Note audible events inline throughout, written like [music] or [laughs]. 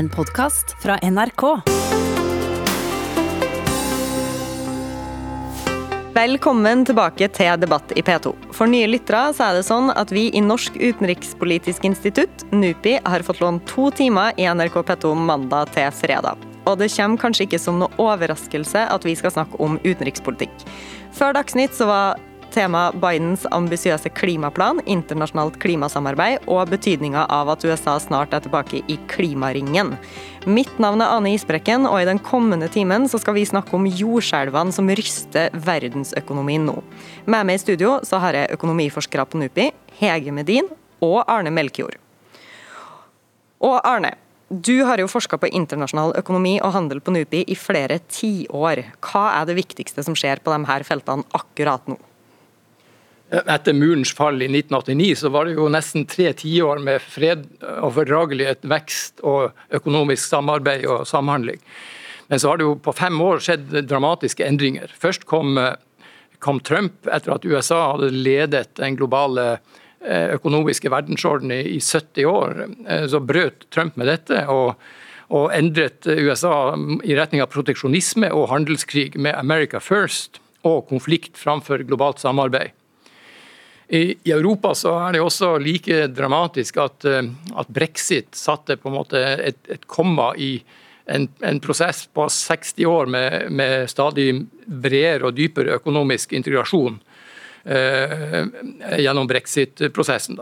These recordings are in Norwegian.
En podkast fra NRK. Velkommen tilbake til Debatt i P2. For nye lyttere så er det sånn at vi i Norsk utenrikspolitisk institutt, NUPI, har fått lånt to timer i NRK P2 mandag til fredag. Og det kommer kanskje ikke som noe overraskelse at vi skal snakke om utenrikspolitikk. Før Dagsnytt så var tema Bidens ambisiøse klimaplan, internasjonalt klimasamarbeid og betydninga av at USA snart er tilbake i klimaringen. Mitt navn er Ane Isbrekken, og i den kommende timen så skal vi snakke om jordskjelvene som ryster verdensøkonomien nå. Med meg i studio så har jeg økonomiforskere på NUPI, Hege Medin og Arne Melkjord. Og Arne, du har jo forska på internasjonal økonomi og handel på NUPI i flere tiår. Hva er det viktigste som skjer på disse feltene akkurat nå? Etter murens fall i 1989 så var det jo nesten tre tiår med fred og fordragelighet, vekst og økonomisk samarbeid og samhandling. Men så har det jo på fem år skjedd dramatiske endringer. Først kom, kom Trump etter at USA hadde ledet den globale eh, økonomiske verdensordenen i 70 år. Eh, så brøt Trump med dette. og og endret USA i retning av proteksjonisme og handelskrig med America first og konflikt framfor globalt samarbeid. I, Europa så er det også like dramatisk at, eh, at brexit satte på en måte et, et komma i en, en, prosess på 60 år med, med stadig bredere og dypere økonomisk integrasjon eh, gjennom brexit-prosessen.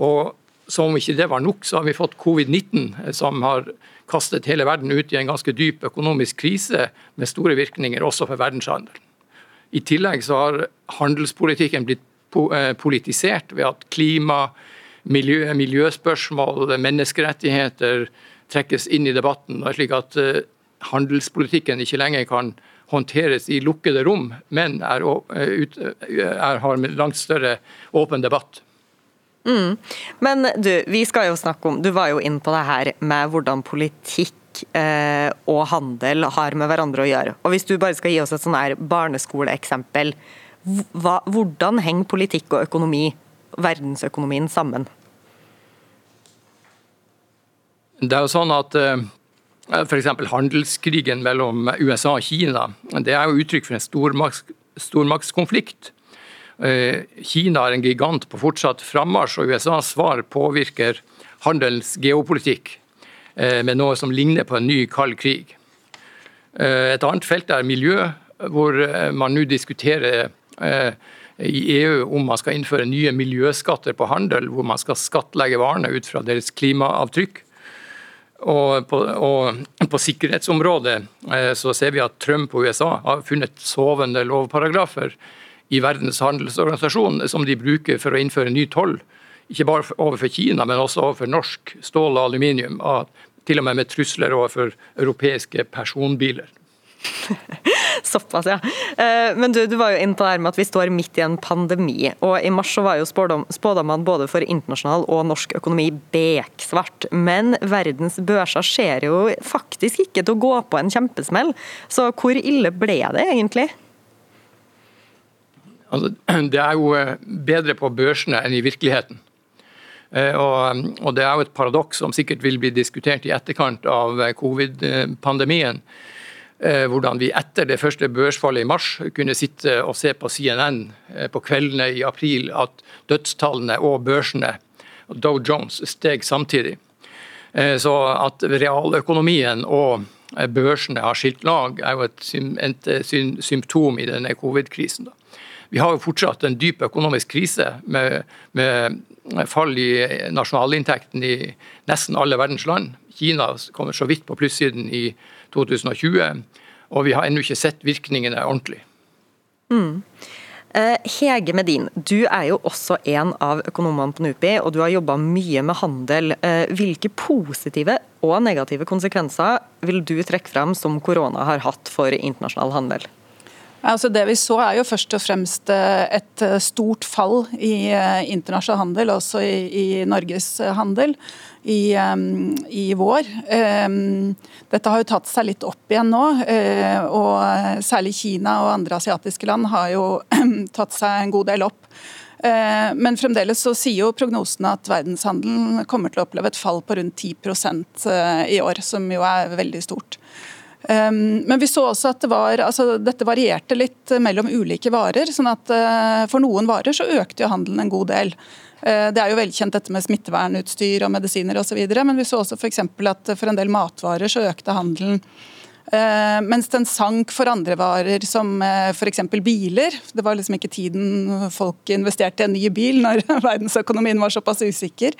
Og Som om ikke det var nok, så har vi fått covid-19, som har kastet hele verden ut i en ganske dyp økonomisk krise med store virkninger også for verdenshandelen. I tillegg så har handelspolitikken blitt Eh, politisert ved at klima, miljø, miljøspørsmål, menneskerettigheter trekkes inn i debatten. slik at eh, handelspolitikken ikke lenger kan håndteres i lukkede rom, men er, ut, er, har langt større åpen debatt. Mm. Men du, vi skal jo snakke om, du var jo inn på det her med hvordan politikk eh, og handel har med hverandre å gjøre. Og Hvis du bare skal gi oss et sånn her barneskoleeksempel hva, hvordan henger politikk og økonomi, verdensøkonomien, sammen? Det er jo sånn at eh, f.eks. handelskrigen mellom USA og Kina det er jo uttrykk for en stormaks, stormaktskonflikt. Uh, Kina er en gigant på fortsatt frammarsj, og USAs svar påvirker handelens geopolitikk uh, med noe som ligner på en ny kald krig. Et annet felt er miljø, hvor man nå diskuterer Eh, i EU om man skal innføre nye miljøskatter på handel, hvor man skal skattlegge varene ut fra deres klimaavtrykk. Og på, og på, sikkerhetsområdet eh, så ser vi at Trump og USA har funnet sovende lovparagrafer i Verdens handelsorganisasjon som de bruker for å innføre ny toll. Ikke bare overfor Kina, men også overfor norsk stål og aluminium. Til og med med trusler overfor europeiske personbiler. [laughs] [laughs] Såpass, ja. Eh, men du, du var jo inne på det her med at vi står midt i en pandemi. og I mars så var jo spådommene både for internasjonal og norsk økonomi beksvart. Men verdens børser ser jo faktisk ikke til å gå på en kjempesmell. Så hvor ille ble det egentlig? Altså, [clears throat] det er jo eh, bedre på børsene enn i virkeligheten. Eh, og, og Det er jo et paradoks som sikkert vil bli diskutert i etterkant av covid-pandemien. Eh, hvordan vi etter det første børsfallet i mars kunne sitte og se på CNN eh, på kveldene i april at dødstallene og børsene Dow Jones steg samtidig. Eh, så at realøkonomien og børsene har skilt lag, er jo et symptom i denne covid-krisen. Vi har jo fortsatt en dyp økonomisk krise med, med fall i nasjonalinntekten i nesten alle verdens land. Kina kommer så vidt på plussiden i 2020. Og vi har ennå ikke sett virkningene ordentlig. Mm. Eh, Hege Medin, du er jo også en av økonomene på NUPI, og du har jobba mye med handel. Eh, hvilke positive og negative konsekvenser vil du trekke frem som korona har hatt for internasjonal handel? Altså det vi så er jo først og fremst eh, et stort fall i internasjonal handel, også i, i Norges handel i, i, vår. Dette har jo tatt seg litt opp igjen nå, eh, og særlig Kina og andre asiatiske land har jo [clears throat] tatt seg en god del opp. Men fremdeles så sier jo prognosene at verdenshandelen kommer til å oppleve et fall på rundt 10% i år, som jo er veldig stort. Men vi så også at det var, altså, dette varierte litt mellom ulike varer. sånn at For noen varer så økte jo handelen en god del. Eh, det er jo velkjent dette med smittevernutstyr og medisiner osv., men vi så også f.eks. at for en del matvarer så økte handelen. Uh, mens den sank for andre varer, som uh, f.eks. biler. Det var liksom ikke tiden folk investerte i en ny bil når [laughs] verdensøkonomien var såpass usikker.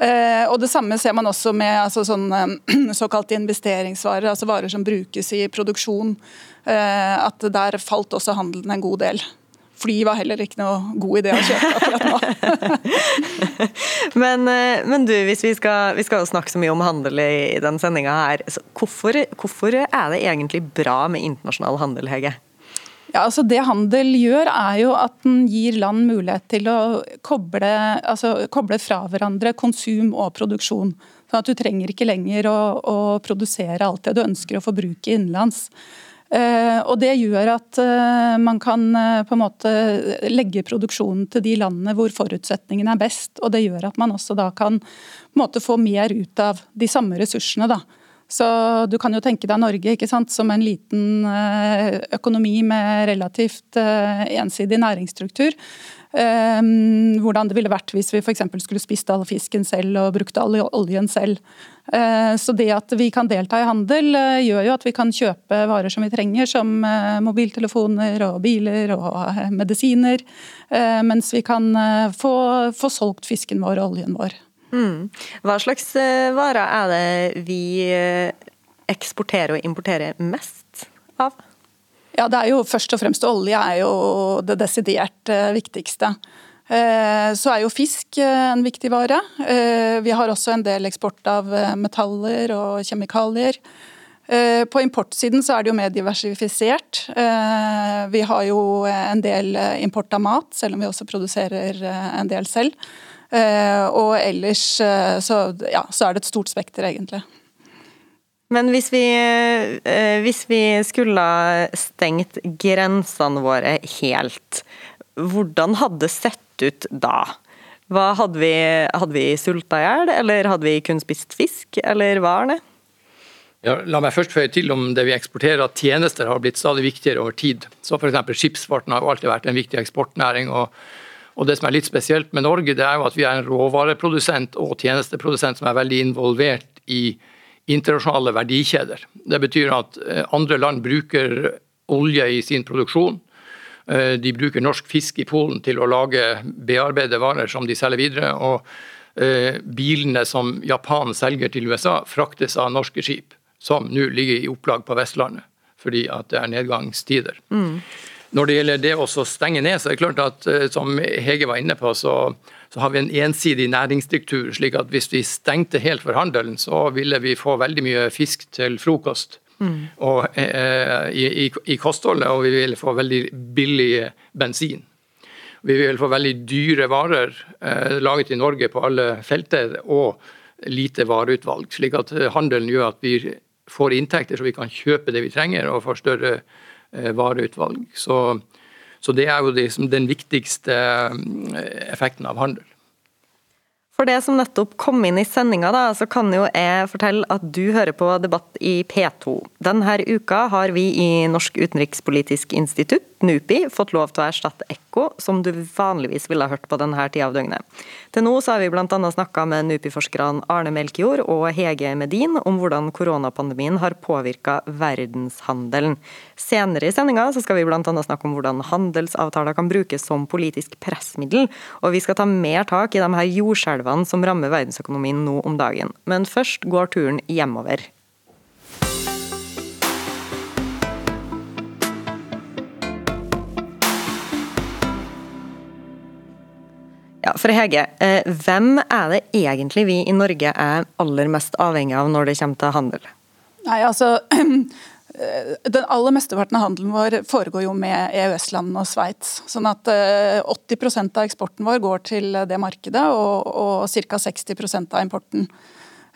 Uh, og Det samme ser man også med altså, sånne, [clears throat] såkalte investeringsvarer, altså varer som brukes i produksjon. at Der falt også handelen en god del fly var heller ikke noe god idé å kjøpe akkurat nå. [laughs] men, eh, men, du, hvis vi skal, vi skal jo snakke så mye om handel i den sendinga her. Hvorfor, hvorfor, er det egentlig bra med internasjonal handel, Hege? Ja, altså Det handel gjør, er jo at den gir land mulighet til å koble, altså, koble fra hverandre konsum og produksjon. Sånn at Du trenger ikke lenger å, å produsere alt det du ønsker å forbruke innenlands. Eh, og Det gjør at eh, man kan eh, på en måte legge produksjonen til de landene hvor forutsetningene er best. og Det gjør at man også da kan på en måte få mer ut av de samme ressursene. da. Så Du kan jo tenke deg Norge ikke sant, som en liten økonomi med relativt ensidig næringsstruktur. Ehm, hvordan det ville vært hvis vi f.eks. skulle spist all fisken selv og brukt all oljen selv. Eh, så det at vi kan delta i handel, eh, gjør jo at vi kan kjøpe varer som vi trenger, som eh, mobiltelefoner og biler og medisiner. Mens vi kan få, få solgt fisken vår og oljen vår. Mm. Hva slags varer er det vi eksporterer og importerer mest av? Ja, det er jo Først og fremst olje er jo det desidert eh, viktigste. Eh, så er jo fisk eh, en viktig vare. Vi har også en del eksport av metaller og kjemikalier. På importsiden så er det jo mer diversifisert. Vi har jo en del import av mat, selv om vi også produserer en del selv. Og ellers så, ja, så er det et stort spekter, egentlig. Men hvis vi, eh, hvis vi skulle stengt grensene våre helt, hvordan hadde det sett ut da? Hva hadde vi, hadde vi sulta i hjel, eller hadde vi kun spist fisk, eller hva er det? Ja, la meg først føye til om det vi eksporterer at tjenester har blitt stadig viktigere over tid. Så F.eks. skipsfarten har jo alltid vært en viktig eksportnæring. og og Det som er litt spesielt med Norge, det er jo at vi er en råvareprodusent og tjenesteprodusent som er veldig involvert i internasjonale verdikjeder. Det betyr at eh, andre land bruker olje i sin produksjon. Eh, de bruker norsk fisk i Polen til å lage bearbeidede varer som de selger videre. og eh, Bilene som Japan selger til USA, fraktes av norske skip, som nå ligger i opplag på Vestlandet fordi at det er nedgangstider. Mm. Når det gjelder det å stenge ned, så er det klart at som Hege var inne på, så så har vi en ensidig næringsstruktur. slik at hvis vi stengte helt for handelen, så ville vi få veldig mye fisk til frokost. Mm. Og, eh, i, i, i, kostholdet, og vi ville få veldig billig bensin. Vi vil få veldig dyre varer eh, laget i Norge på alle felter, og lite vareutvalg. Slik at eh, handelen gjør at vi får inntekter så vi kan kjøpe det vi trenger, og får større eh, vareutvalg. Så så det er jo liksom den viktigste eh, effekten av handel. For det som nettopp kom inn i sendinga, så kan jo jeg fortelle at du hører på Debatt i P2. Denne uka har vi i Norsk utenrikspolitisk institutt, NUPI, fått lov til å erstatte Ekko, som du vanligvis ville ha hørt på denne tida av døgnet. Til nå har vi bl.a. snakka med NUPI-forskerne Arne Melkjord og Hege Medin om hvordan koronapandemien har påvirka verdenshandelen. Senere i sendinga skal vi bl.a. snakke om hvordan handelsavtaler kan brukes som politisk pressmiddel, og vi skal ta mer tak i de her jordskjelvene som rammer verdensøkonomien nå om dagen. Men først går turen hjemover. Ja, for Hege, eh, hvem er det egentlig vi i Norge er aller mest avhengig av når det kommer til handel? Nei, altså [clears throat] den aller mesteparten av handelen vår foregår jo med EØS-landene og Sveits. Sånn at 80 eh, av eksporten vår går til det markedet, og, og ca. 60% av importen.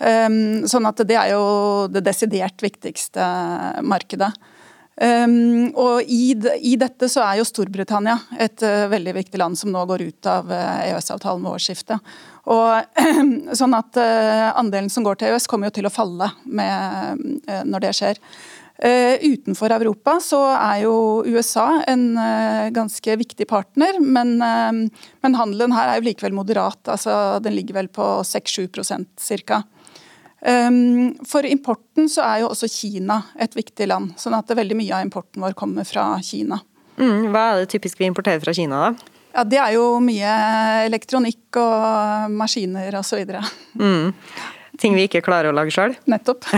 Ehm, sånn at det er jo det desidert viktigste markedet. Um, og i, i, dette så er jo Storbritannia et uh, veldig viktig land som nå går ut av uh, EØS-avtalen ved årsskiftet. Og, [clears throat] sånn at uh, Andelen som går til EØS kommer jo til å falle med, når det skjer. utenfor Europa så er jo USA en ganske viktig partner, men, men handelen her er jo likevel moderat. altså Den ligger vel på 6-7% ca. Ehm, for importen så er jo også Kina et viktig land. sånn at veldig mye av importen vår kommer fra Kina. Mm, hva er det typisk vi importerer fra Kina, da? Ja, Det er jo mye elektronikk og maskiner osv. Mm. Ting vi ikke klarer å lage sjøl? Nettopp. [laughs]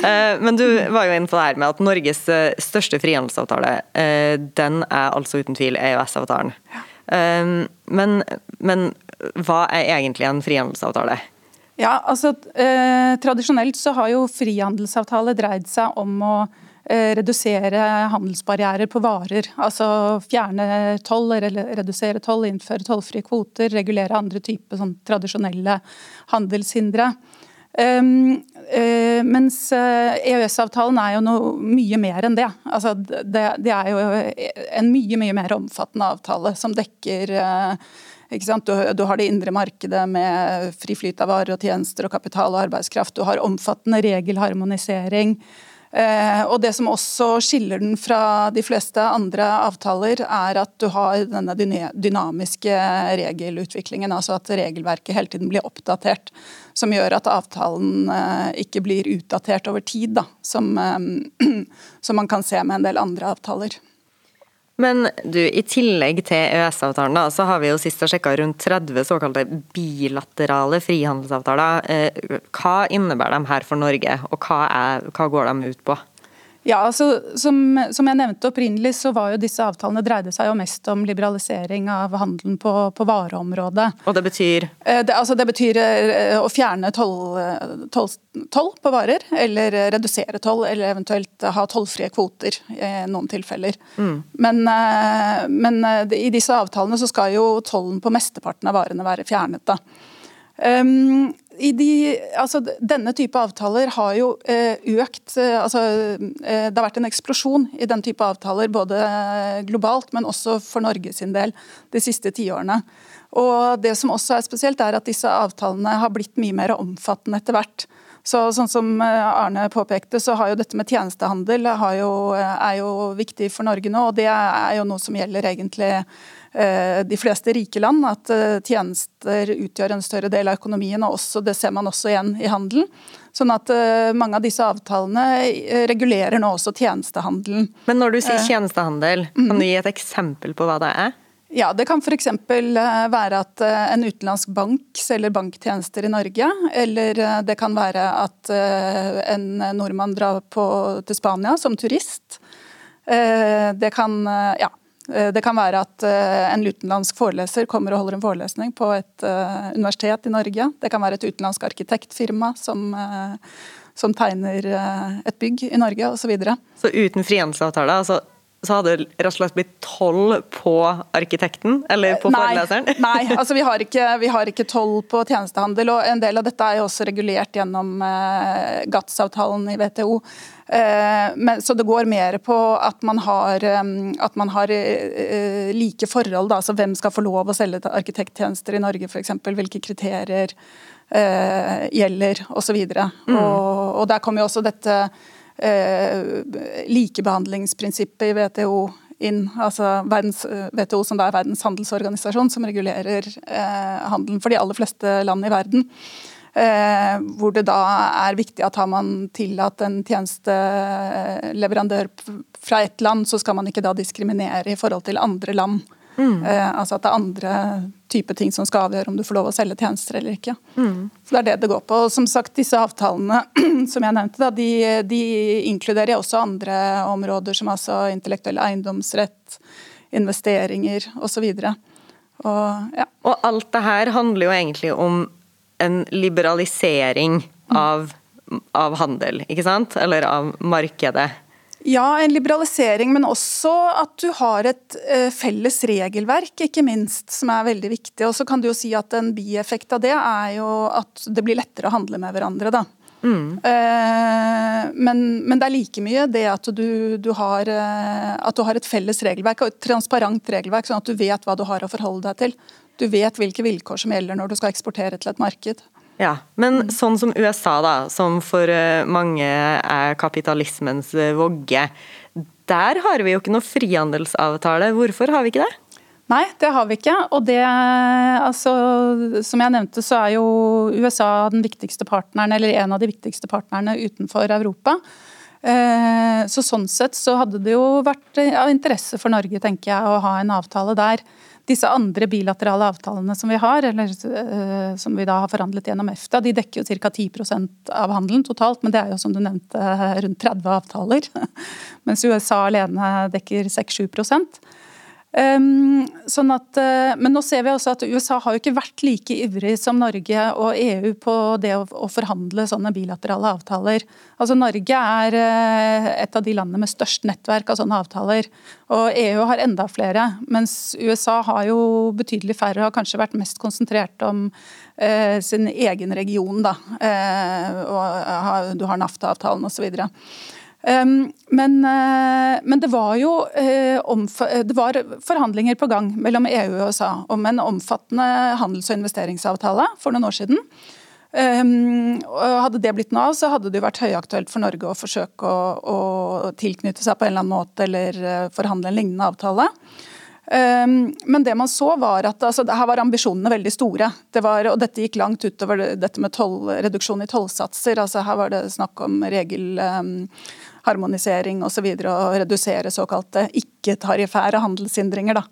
Eh, men du var jo inne på det her med at Norges eh, største frihandelsavtale, eh, den er altså uten tvil EØS-avtalen. Ehm, men, men hva er egentlig en frihandelsavtale? Ja, altså eh, Tradisjonelt så har jo frihandelsavtale dreid seg om å eh, redusere handelsbarrierer på varer. Altså fjerne toll, redusere toll, innføre tollfrie kvoter, regulere andre typer sånn, tradisjonelle handelshindre. Um, uh, mens EØS-avtalen eh, e er jo noe mye mer enn det. Altså, det. det. er jo en mye mye mer omfattende avtale som dekker uh, du, du, har det indre markedet med fri flyt av varer og tjenester og kapital og arbeidskraft. Du har omfattende regelharmonisering. Eh, og Det som også skiller den fra de fleste andre avtaler, er at du har denne dynamiske regelutviklingen. Altså at regelverket hele tiden blir oppdatert. Som gjør at avtalen eh, ikke blir utdatert over tid, da, som, eh, [clears throat] som man kan se med en del andre avtaler. Men du, i tillegg til EØS-avtalen, da, så har vi jo sist sjekka rundt 30 såkalte bilaterale frihandelsavtaler. Eh, hva innebærer de her for Norge, og hva, er, hva går de ut på? Ja, altså, som, som, jeg nevnte opprinnelig, så var jo disse avtalene dreide seg jo mest om liberalisering av handelen på, på vareområdet. Og det betyr? Eh, det, altså, det betyr eh, å fjerne toll, toll, toll, på varer, eller redusere toll, eller eventuelt ha tollfrie kvoter i noen tilfeller. Mm. Men, eh, men, i disse avtalene så skal jo tollen på mesteparten av varene være fjernet. da. Um, de, altså, denne type avtaler har jo eh, økt eh, altså, eh, Det har vært en eksplosjon i den type avtaler, både globalt, men også for Norge sin del, de siste tiårene. Og det som også er spesielt, er at disse avtalene har blitt mye mer omfattende etter hvert. Så, sånn som Arne påpekte, så har jo dette med tjenestehandel jo, er jo viktig for Norge nå. Og det er jo noe som gjelder egentlig de fleste rike land, at eh, tjenester utgjør en større del av økonomien. og også, Det ser man også igjen i handelen. Sånn at eh, Mange av disse avtalene regulerer nå også tjenestehandelen. Men når du sier tjenestehandel, kan du gi et eksempel på hva det er? Ja, Det kan f.eks. være at en utenlandsk bank selger banktjenester i Norge. Eller det kan være at en nordmann drar på, til Spania som turist. Det kan, ja, Eh, det kan være at eh, en utenlandsk foreleser kommer og holder en forelesning på et eh, universitet i Norge. Det kan være et utenlandsk arkitektfirma som, som tegner et bygg i Norge osv. Så, videre. så uten frihandelsavtale, altså så hadde det rett og slett blitt tolv på arkitekten, eller på foreleseren? [laughs] Nei, [laughs] altså vi har, ikke, vi har ikke toll på tjenestehandel. og En del av dette er jo også regulert gjennom eh, GATS-avtalen i WTO. Eh, men, så det går mer på at man har, um, at man har eh, like forhold. Da, altså Hvem skal få lov å selge arkitekttjenester i Norge, f.eks. Hvilke kriterier gjelder, osv. Mm. Og, og der kommer jo også dette eh, likebehandlingsprinsippet i WTO inn. altså verdens, WTO som da er verdens handelsorganisasjon, som regulerer eh, handelen for de aller fleste land i verden. Eh, hvor det da er viktig at har man tillatt en tjenesteleverandør fra ett land, så skal man ikke da diskriminere i forhold til andre land. Mm. Eh, altså at det er andre typer ting som skal avgjøre om du får lov å selge tjenester eller ikke. Mm. Så Det er det det går på. Og som sagt, Disse avtalene [clears throat] som jeg nevnte, da, de, de inkluderer også andre områder, som altså intellektuell eiendomsrett, investeringer osv. Og, ja. og alt det her handler jo egentlig om en liberalisering mm. av, av handel, ikke sant? Eller av markedet. Ja, en liberalisering, men også at du har et eh, felles regelverk, ikke minst, som er veldig viktig. Og så kan du jo si at En bieffekt av det er jo at det blir lettere å handle med hverandre. da. Mm. Eh, men, men, det er like mye det at du, du, har, eh, at du har et felles regelverk og et transparent regelverk, sånn at du vet hva du har å forholde deg til. Du vet hvilke vilkår som gjelder når du skal eksportere til et marked. Ja, Men mm. sånn som USA, da, som for eh, mange er kapitalismens vogge. Der har vi jo ikke noe frihandelsavtale. Hvorfor har vi ikke det? Nei, det har vi ikke. Og det, altså, som jeg nevnte, så er jo USA den viktigste partneren, eller en av de viktigste partnerne utenfor Europa. Eh, så sånn sett så hadde det jo vært av interesse for Norge, tenker jeg, å ha en avtale der. Disse andre bilaterale avtalene som vi har, eller eh, som vi da har forhandlet gjennom EFTA, de dekker jo ca. 10% av handelen totalt, men det er jo som du nevnte rundt 30 avtaler. [laughs] Mens USA alene dekker 6-7 Um, sånn at, uh, men nå ser vi også at USA har jo ikke vært like ivrig som Norge og EU på det å, å forhandle sånne bilaterale avtaler. Altså Norge er uh, et av de landene med størst nettverk av sånne avtaler. Og EU har enda flere, mens USA har jo betydelig færre og har kanskje vært mest konsentrert om uh, sin egen region. Da. og du har NAFTA-avtalen osv. Ehm, men, eh, men, det var jo eh, det var forhandlinger på gang mellom EU og USA om en omfattende handels- og investeringsavtale for noen år siden. Ehm, hadde det blitt noe av, så hadde det vært høyaktuelt for Norge å forsøke å, å, tilknytte seg på en eller annen måte eller eh, forhandle en lignende avtale. Ehm, men det man så var at altså, her var ambisjonene veldig store. Det var, og dette gikk langt utover dette med toll, reduksjon i tollsatser. Altså, her var det snakk om regelharmonisering osv. Og, så og redusere såkalte ikke-tariffære handelshindringer. da.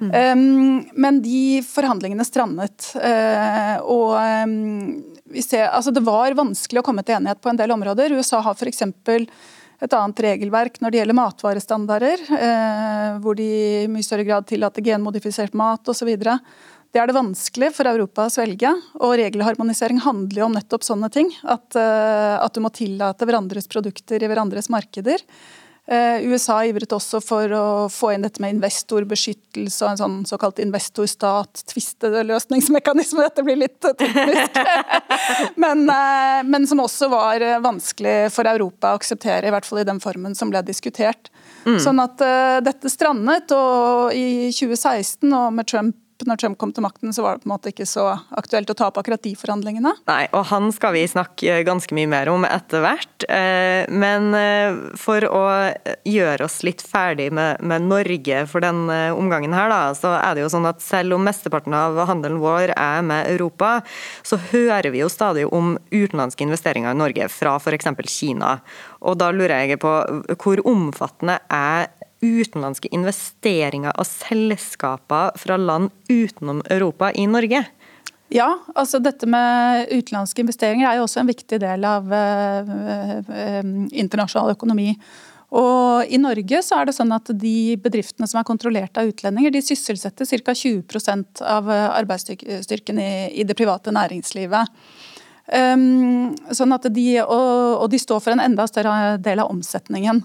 Mm. Um, men de forhandlingene strandet. Uh, og um, vi ser, altså det var vanskelig å komme til enighet på en del områder. USA har f.eks et annet regelverk når det gjelder matvarestandarder, eh, hvor de i mye større grad tillater genmodifisert mat osv. Det er det vanskelig for Europa å svelge. Og regelharmonisering handler jo om nettopp sånne ting. At, eh, at du må tillate hverandres produkter i hverandres markeder. Eh, USA ivret også for å få inn dette med investorbeskyttelse og en sånn såkalt investor-stat-tvisteløsningsmekanisme. Dette blir litt teknisk. [laughs] men, eh, men, som også var vanskelig for Europa å akseptere, i hvert fall i den formen som ble diskutert. Mm. Sånn at uh, dette strandet, og i 2016 og med Trump når Trump kom til makten, så var det på en måte ikke så aktuelt å ta opp akkurat de forhandlingene. Nei, og han skal vi snakke ganske mye mer om etter hvert. Eh, men eh, for å gjøre oss litt ferdig med, med Norge for den eh, omgangen her, da, så er det jo sånn at selv om mesteparten av handelen vår er med Europa, så hører vi jo stadig om utenlandske investeringer i Norge fra f.eks. Kina. Og da lurer jeg på hvor omfattende er utenlandske investeringer av selskaper fra land utenom Europa i Norge? Ja, altså dette med utenlandske investeringer er jo også en viktig del av uh, uh, internasjonal økonomi. Og I Norge så er det sånn at de bedriftene som er kontrollert av utlendinger, de sysselsetter ca. 20% av arbeidsstyrken i, det private næringslivet. Um, sånn at de, og, og, de står for en enda større del av omsetningen.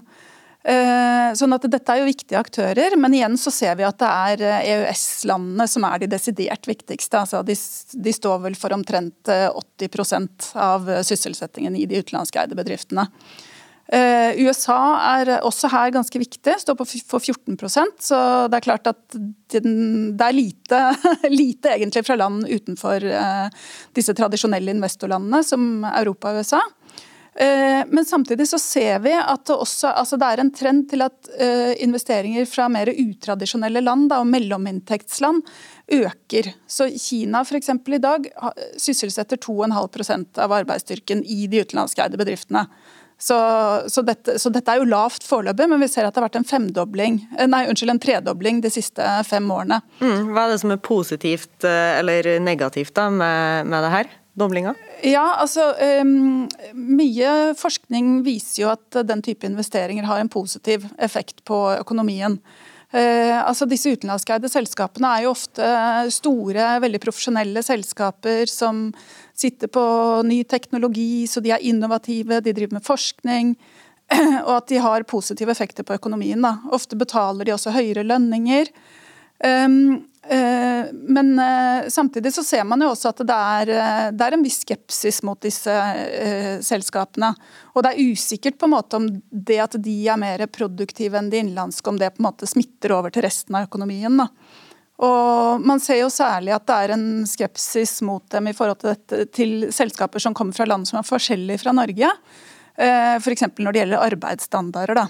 Eh, sånn at Dette er jo viktige aktører, men igjen så ser vi at det er EØS-landene eh, e som er de desidert viktigste. Altså de, de står vel for omtrent 80 eh, av sysselsettingen i de utenlandskeide bedriftene. USA er også her ganske viktig, står på for 14% så det er klart at det er lite, [laughs] lite egentlig fra land utenfor disse tradisjonelle investorlandene som Europa og USA. Eh, men samtidig så ser vi at det også altså det er en trend til at eh, investeringer fra mer utradisjonelle land da, og mellominntektsland øker. Så Kina eksempel, i dag sysselsetter 2,5% av arbeidsstyrken i de utenlandskeide bedriftene. Så, så, dette, så, dette, er jo lavt foreløpig, men vi ser at det har vært en eh, nei, unnskyld, en tredobling de siste fem årene. Mm, hva er det som er positivt eller negativt da med, med det her? Doblinga? Ja, altså um, Mye forskning viser jo at den type investeringer har en positiv effekt på økonomien. Uh, altså Disse utenlandskeide selskapene er jo ofte store, veldig profesjonelle selskaper som sitter på ny teknologi, så de er innovative, de driver med forskning. [clears throat] Og at de har positive effekter på økonomien. Da. Ofte betaler de også høyere lønninger. Um, uh, men uh, samtidig så ser man jo også at det er, uh, det er en viss skepsis mot disse selskapene. Og det er usikkert på en måte om det at de er mer produktive enn de innenlandske, om det på en måte smitter over til resten av økonomien. da. Og Man ser jo særlig at det er en skepsis mot dem i forhold til, dette, til selskaper som kommer fra land som er forskjellige fra Norge. F.eks. når det gjelder arbeidsstandarder. da.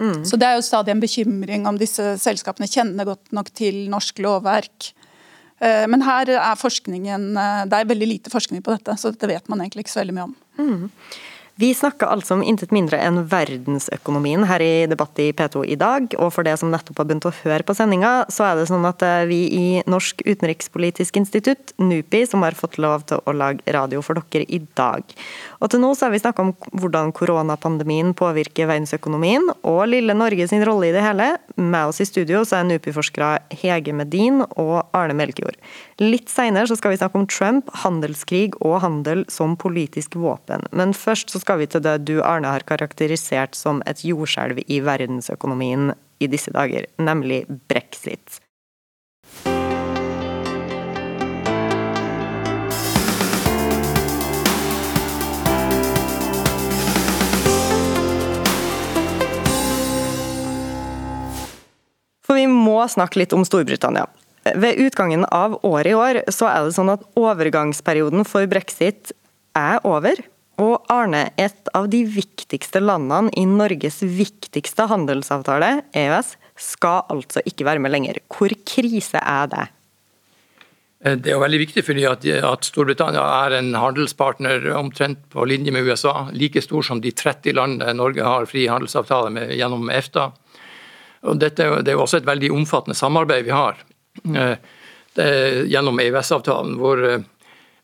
Mm. Så Det er jo stadig en bekymring om disse selskapene kjenner godt nok til norsk lovverk. Eh, men her er forskningen, eh, det er veldig lite forskning på dette, så dette vet man egentlig ikke så veldig mye om. Mm. Vi snakker altså om intet mindre enn verdensøkonomien her i Debatt i P2 i dag. Og for det som nettopp har begynt å høre på sendinga, så er det sånn at eh, vi i Norsk utenrikspolitisk institutt, NUPI, som har fått lov til å lage radio for dere i dag. Og til nå så har vi snakka om hvordan koronapandemien påvirker verdensøkonomien, og lille Norge sin rolle i det hele. Med oss i studio så er NUPI-forskere Hege Medin og Arne Melkjord. Litt seinere skal vi snakke om Trump, handelskrig og handel som politisk våpen. Men først så skal vi til det du, Arne, har karakterisert som et jordskjelv i verdensøkonomien i disse dager, nemlig brexit. For vi må snakke litt om Storbritannia. Ved utgangen av året i år så er det sånn at overgangsperioden for brexit er over. Og Arne, et av de viktigste landene i Norges viktigste handelsavtale, EØS, skal altså ikke være med lenger. Hvor krise er det? Eh, det er jo veldig viktig fordi at, Storbritannia er en handelspartner omtrent på linje med USA. Like stor som de 30 landene Norge har fri handelsavtale med gjennom EFTA. Og dette, det er jo også et veldig omfattende samarbeid vi har. det, gjennom EØS-avtalen, hvor eh,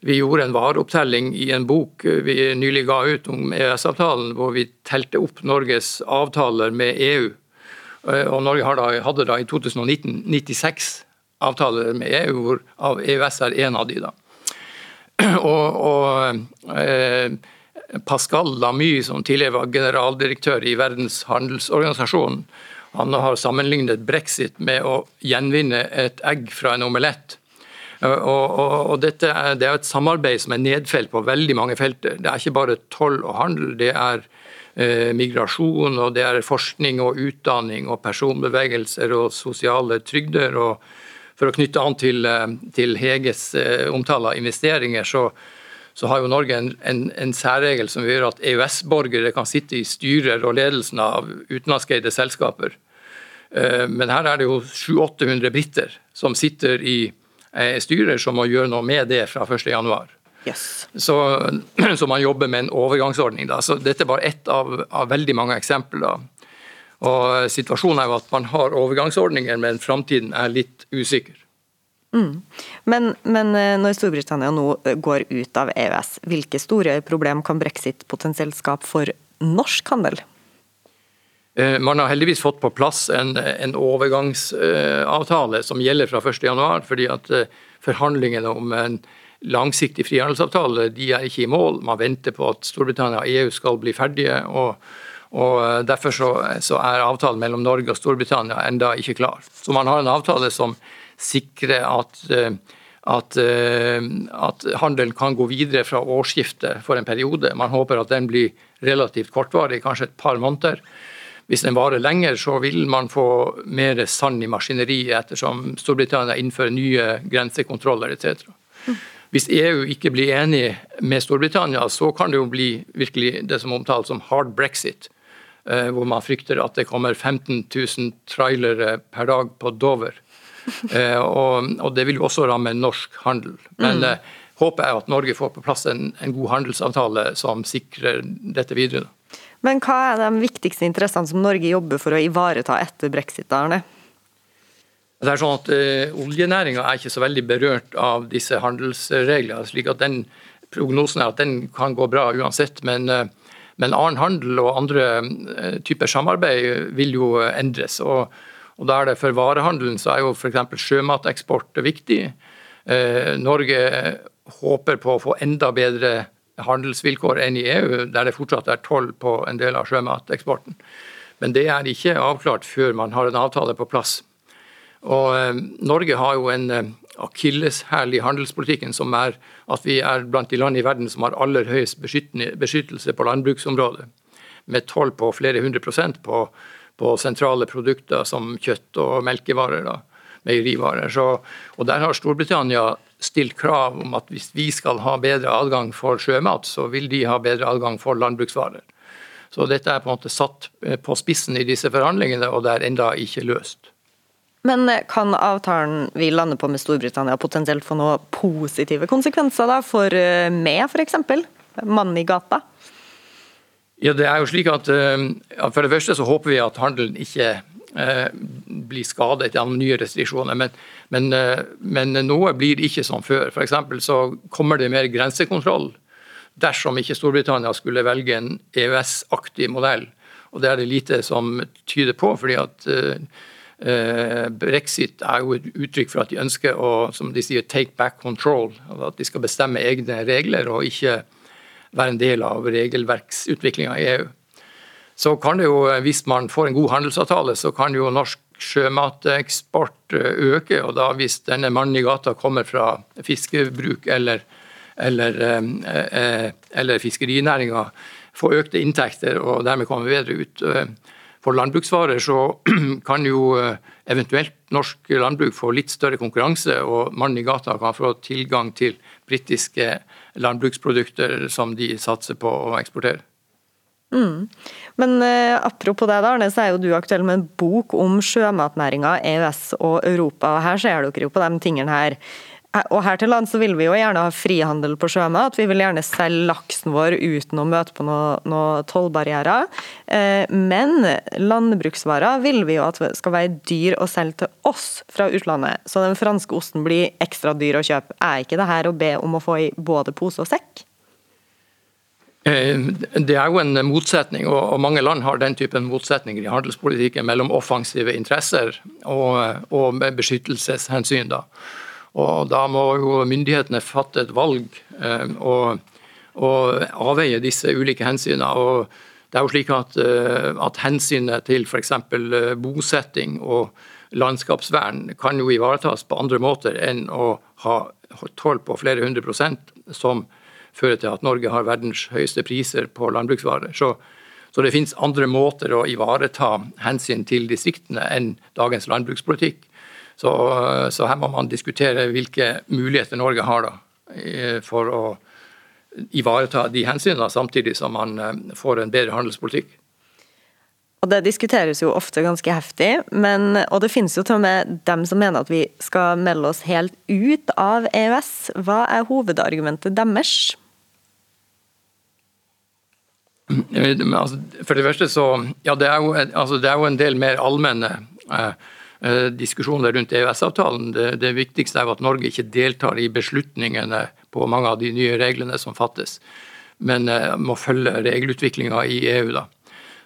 vi gjorde en vareopptelling i en bok eh, vi nylig ga ut om EØS-avtalen, hvor vi telte opp Norges avtaler med EU. Og Norge hadde da i 2019 96 avtaler med EU, hvor av EØS er én av de. da. [clears throat] Og, og eh, Pascal Lamy, som tidligere var generaldirektør i Verdens handelsorganisasjon, han har sammenlignet brexit med å gjenvinne et egg fra en omelett. Og, og, og dette er, Det er et samarbeid som er nedfelt på veldig mange felter. Det er ikke bare toll og handel. Det er eh, migrasjon, og det er forskning og utdanning og personbevegelser og sosiale trygder. og For å knytte an til, eh, til Heges eh, omtale av investeringer, så, så har jo Norge en, en, en, særregel som gjør at EØS-borgere kan sitte i styrer og ledelsen av utenlandskeide selskaper. Eh, men her er det jo 700-800 briter som sitter i eh, styrer som må gjøre noe med det fra 1.1. Yes. Så, [clears throat] så, man jobber med en overgangsordning. Da. Så dette er bare ett av, av veldig mange eksempler. Og Situasjonen er jo at man har overgangsordninger, men framtiden er litt usikker. Mm. Men, men, eh, når Storbritannia nå går ut av EØS, hvilke store problem kan brexit potensielt skape for norsk handel? Eh, man har heldigvis fått på plass en, en overgangsavtale som gjelder fra 1.1, fordi at eh, forhandlingene om en langsiktig frihandelsavtale de er ikke i mål. Man venter på at Storbritannia og EU skal bli ferdige. og, og eh, Derfor så, så, er avtalen mellom Norge og Storbritannia enda ikke klar. Så man har en avtale som sikrer at, at, at handelen kan gå videre fra årsskiftet for en periode. Man håper at den blir relativt kortvarig, kanskje et par måneder. Hvis den varer lenger, så vil man få mer sand i maskineriet ettersom Storbritannia innfører nye grensekontroller etc. Hvis EU ikke blir enig med Storbritannia, så kan det jo bli virkelig det som omtales som hard brexit. Eh, hvor man frykter at det kommer 15 000 trailere per dag på Dover. Eh, og, det vil jo også ramme norsk handel. Men mm. Eh, håpet er at Norge får på plass en, en god handelsavtale som sikrer dette videre. Men hva er de viktigste interessene som Norge jobber for å ivareta etter brexit? Arne? Det er sånn at uh, Oljenæringa er ikke så veldig berørt av disse handelsreglene. slik at den Prognosen er at den kan gå bra uansett. Men, uh, men annen handel og andre uh, typer samarbeid vil jo endres. og, og er det For varehandelen så er jo f.eks. sjømateksport viktig. Norge håper på å få enda bedre handelsvilkår enn i EU, der det fortsatt er toll på en del av sjømateksporten. Men det er ikke avklart før man har en avtale på plass. Og Norge har jo en akilleshæl i handelspolitikken som er at vi er blant de land i verden som har aller høyest beskyttelse på landbruksområdet. Med toll på flere hundre prosent på, på, sentrale produkter som kjøtt og melkevarer. da, meierivarer. Så, og Der har Storbritannia stilt krav om at hvis vi skal ha bedre adgang for sjømat, så vil de ha bedre adgang for landbruksvarer. Så dette er på en måte satt på spissen i disse forhandlingene, og det er enda ikke løst. Men kan avtalen vi lander på med Storbritannia potensielt få noen positive konsekvenser da, for eh, meg, f.eks.? Mannen i gata? Ja, det er jo slik at eh, For det første så håper vi at handelen ikke eh, blir skadet av nye restriksjoner. Men, men, men noe blir ikke som før. For så kommer det mer grensekontroll dersom ikke Storbritannia skulle velge en EØS-aktig modell. Og Det er det lite som tyder på. fordi at Eh, brexit er jo et uttrykk for at de ønsker å som de sier, take back control. At de skal bestemme egne regler og ikke være en del av regelverksutviklinga i EU. Så kan det jo, Hvis man får en god handelsavtale, så kan jo norsk sjømateksport eh, øke. og da Hvis denne mannen i gata kommer fra fiskebruk eller, eller, eh, eller fiskerinæringa, få økte inntekter og dermed kommer bedre ut. For landbruksvarer så [clears throat] kan jo eh, eventuelt norsk landbruk få litt større konkurranse, og mannen i gata kan få tilgang til britiske landbruksprodukter som de satser på å eksportere. Mm. Men eh, apropos det, da, Arne, så er jo du aktuell med en bok om sjømatnæringa, EØS og Europa. og Her ser dere jo på de tingene her. Og her til land så vil vi jo gjerne ha frihandel på sjømat. Vi vil gjerne selge laksen vår uten å møte på noen noe tollbarrierer. Eh, men landbruksvarer vil vi jo at skal være dyr å selge til oss fra utlandet. Så den franske osten blir ekstra dyr å kjøpe. Er ikke det her å be om å få i både pose og sekk? Eh, det er jo en motsetning, og mange land har den typen motsetninger i handelspolitikken mellom offensive interesser og, og beskyttelseshensyn. da. Og Da må jo myndighetene fatte et valg eh, og, og avveie disse ulike hensynene. Og det er jo slik at, eh, at Hensynet til f.eks. Bosetting og landskapsvern kan jo ivaretas på andre måter enn å ha toll på flere hundre prosent, som fører til at Norge har verdens høyeste priser på landbruksvarer. Så, så det finnes andre måter å ivareta hensyn til distriktene enn dagens landbrukspolitikk. Så, så, her må man diskutere hvilke muligheter Norge har da, for å ivareta de hensynene, samtidig som man eh, får en bedre handelspolitikk. Og Det diskuteres jo ofte ganske heftig, men, og det finnes jo til og med dem som mener at vi skal melde oss helt ut av EØS. Hva er hovedargumentet deres? Altså, for det første så Ja, det er jo, altså, det er jo en del mer allmenne eh, Eh, diskusjoner rundt EØS-avtalen. Det, det, viktigste er jo at Norge ikke deltar i beslutningene på mange av de nye reglene som fattes, men eh, må følge regelutviklinga i EU. da.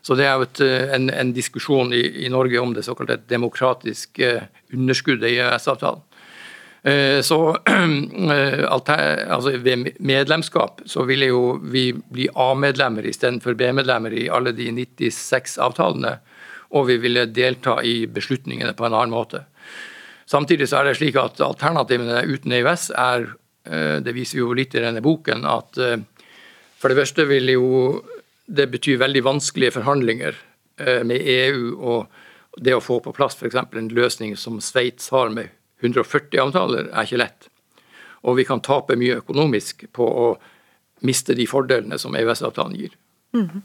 Så Det er jo et, eh, en, en, diskusjon i, i, Norge om det såkalte demokratiske underskuddet i EØS-avtalen. Så [clears throat] altså Ved medlemskap så ville jo vi bli A-medlemmer istedenfor B-medlemmer i alle de 96 avtalene og vi ville delta i beslutningene på en annen måte. Samtidig så er det slik at alternativene uten EØS er, eh, det viser jo litt i denne boken, at eh, for det første vil jo det bety veldig vanskelige forhandlinger eh, med EU og det å få på plass f.eks. en løsning som Sveits har med 140 avtaler, er ikke lett. Og vi kan tape mye økonomisk på å miste de fordelene som EØS-avtalen gir. Mm -hmm.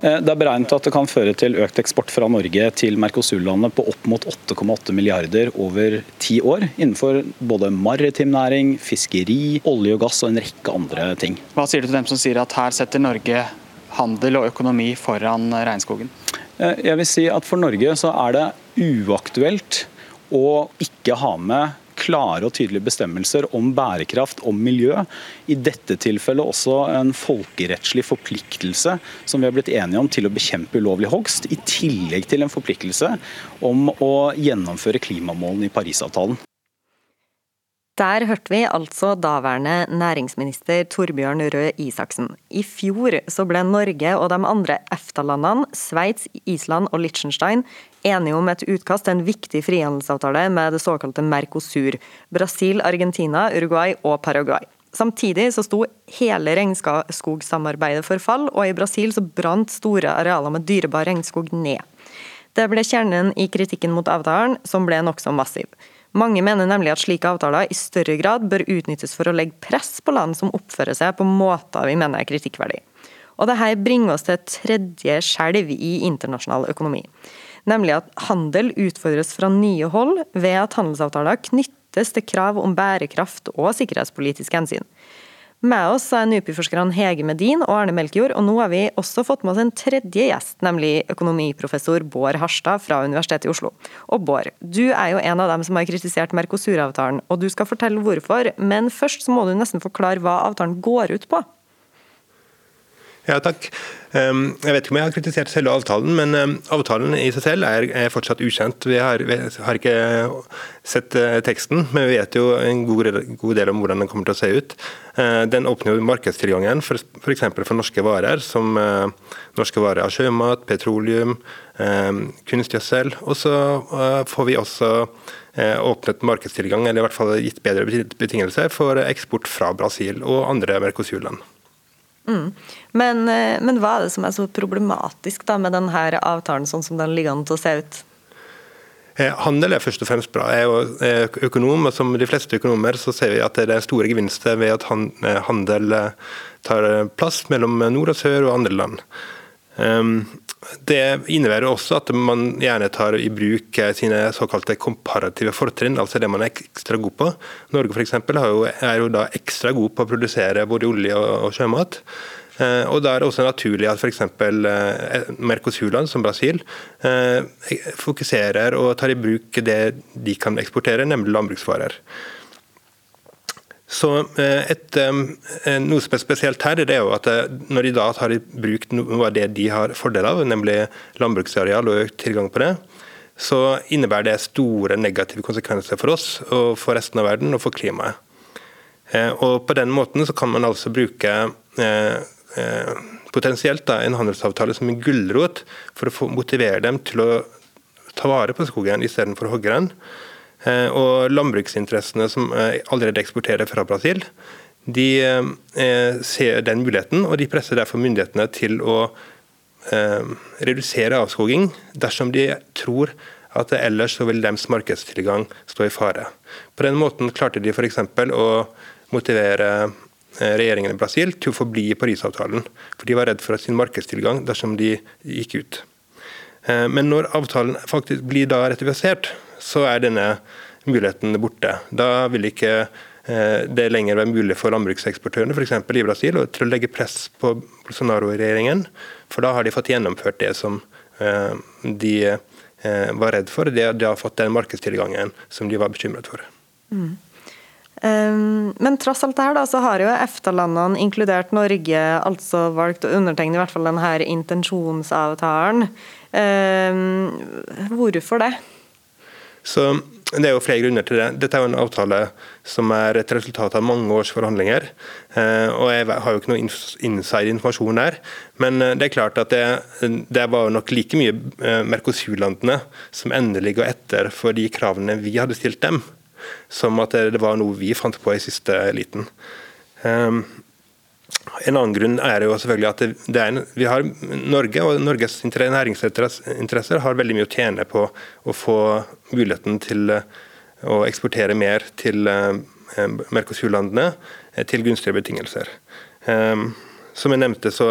Det er beregnet at det kan føre til økt eksport fra Norge til Mercosur-landet på opp mot 8,8 milliarder over ti år, innenfor både maritim næring, fiskeri, olje og gass og en rekke andre ting. Hva sier du til dem som sier at her setter Norge handel og økonomi foran regnskogen? Eh, jeg vil si at For Norge så er det uaktuelt å ikke ha med klare og tydelige bestemmelser om bærekraft, om miljø. I dette tilfellet også en folkerettslig forpliktelse som vi har blitt enige om til å bekjempe ulovlig hogst, i tillegg til en forpliktelse om å gjennomføre klimamålene i Parisavtalen. Der hørte vi altså daværende næringsminister Torbjørn Røe Isaksen. I fjor så ble Norge og de andre EFTA-landene, Sveits, Island og Liechtenstein, enige om et utkast til en viktig frihandelsavtale med det såkalte Mercosur. Brasil, Argentina, Uruguay og Paraguay. Samtidig så sto hele regnskogsamarbeidet for fall, og i Brasil så brant store arealer med dyrebar regnskog ned. Det ble kjernen i kritikken mot avtalen, som ble nokså massiv. Mange mener nemlig at slike avtaler i større grad bør utnyttes for å legge press på land som oppfører seg på måter vi mener er kritikkverdig. Og Dette bringer oss til et tredje skjelv i internasjonal økonomi. Nemlig at handel utfordres fra nye hold ved at handelsavtaler knyttes til krav om bærekraft og sikkerhetspolitiske hensyn. Med oss er NUPI-forskerne Hege Medin og Arne Melkjord, og nå har vi også fått med oss en tredje gjest, nemlig økonomiprofessor Bård Harstad fra Universitetet i Oslo. Og Bård, du er jo en av dem som har kritisert Mercosur-avtalen, og du skal fortelle hvorfor, men først så må du nesten forklare hva avtalen går ut på? Ja, takk. Jeg vet ikke om jeg har kritisert selve avtalen, men avtalen i seg selv er, fortsatt ukjent. Vi har, vi har, ikke sett eh, teksten, men vi vet jo en god, god, del om hvordan den kommer til å se ut. Eh, den åpner jo markedstilgangen f.eks. For, for norske varer, som eh, norske varer av sjømat, petroleum, kunstgjødsel. Og så får vi også åpnet markedstilgang, eller i hvert fall gitt bedre betingelser for eksport fra Brasil og andre Mercosur-land. Mm. Men, eh, men, hva er det som er så problematisk da, med denne avtalen sånn som den ligger an til å se ut? Eh, handel er først og fremst bra. Jeg er jo økonom, og som de fleste økonomer så ser vi at det er store gevinster ved at eh, handel tar plass mellom nord og sør og andre land. Det innebærer også at man gjerne tar i bruk sine såkalte komparative fortrinn, altså det man er ekstra god på. Norge eksempel, er jo da ekstra god på å produsere både olje og sjømat. Eh, og Da er det også naturlig at f.eks. Eh, Mercosur-land som Brasil eh, fokuserer og tar i bruk det de kan eksportere, nemlig landbruksvarer. Så eh, et, eh, Noe som er spesielt her, det er jo at eh, når de da tar i bruk noe av det de har fordel av, nemlig landbruksareal og økt tilgang på det, så innebærer det store negative konsekvenser for oss og for resten av verden og for klimaet. Og På den måten så kan man altså bruke potensielt da, en handelsavtale som en gulrot for å motivere dem til å ta vare på skogen istedenfor å hogge den. Eh, og landbruksinteressene som eh, allerede eksporterer fra Brasil, de eh, ser den muligheten, og de presser derfor myndighetene til å redusere avskoging dersom de tror at ellers så vil deres markedstilgang stå i fare. På den måten klarte de f.eks. å motivere regjeringen i Brasil til å forbli i Parisavtalen, for de var redd for sin markedstilgang dersom de gikk ut. Men når avtalen faktisk blir da ratifisert, så er denne muligheten borte. Da vil ikke eh, det lenger være mulig for landbrukseksportørene f.eks. i Brasil til å legge press på Bolsonaro-regjeringen, for da har de fått gjennomført det som eh, de eh, var redd for. De, har fått den markedstilgangen som de var bekymret for. Mm. Men tross alt det her da, så har jo EFTA-landene, inkludert Norge, altså valgt å undertegne i hvert fall denne intensjonsavtalen. Hvorfor det? Så Det er jo flere grunner til det. Dette er jo en avtale som er et resultat av mange års forhandlinger. Eh, og Jeg har jo ikke noe inside-informasjon der. men eh, det er klart at det, det var nok like mye eh, Mercosur-landene som endelig ga etter for de kravene vi hadde stilt dem, som at det var noe vi fant på i siste liten. En annen grunn er jo selvfølgelig at det, er, vi har Norge og Norges næringsinteresser har veldig mye å tjene på å få muligheten til eh, å eksportere mer til eh, Mercosur-landene eh, til gunstige betingelser. Som jeg nevnte, så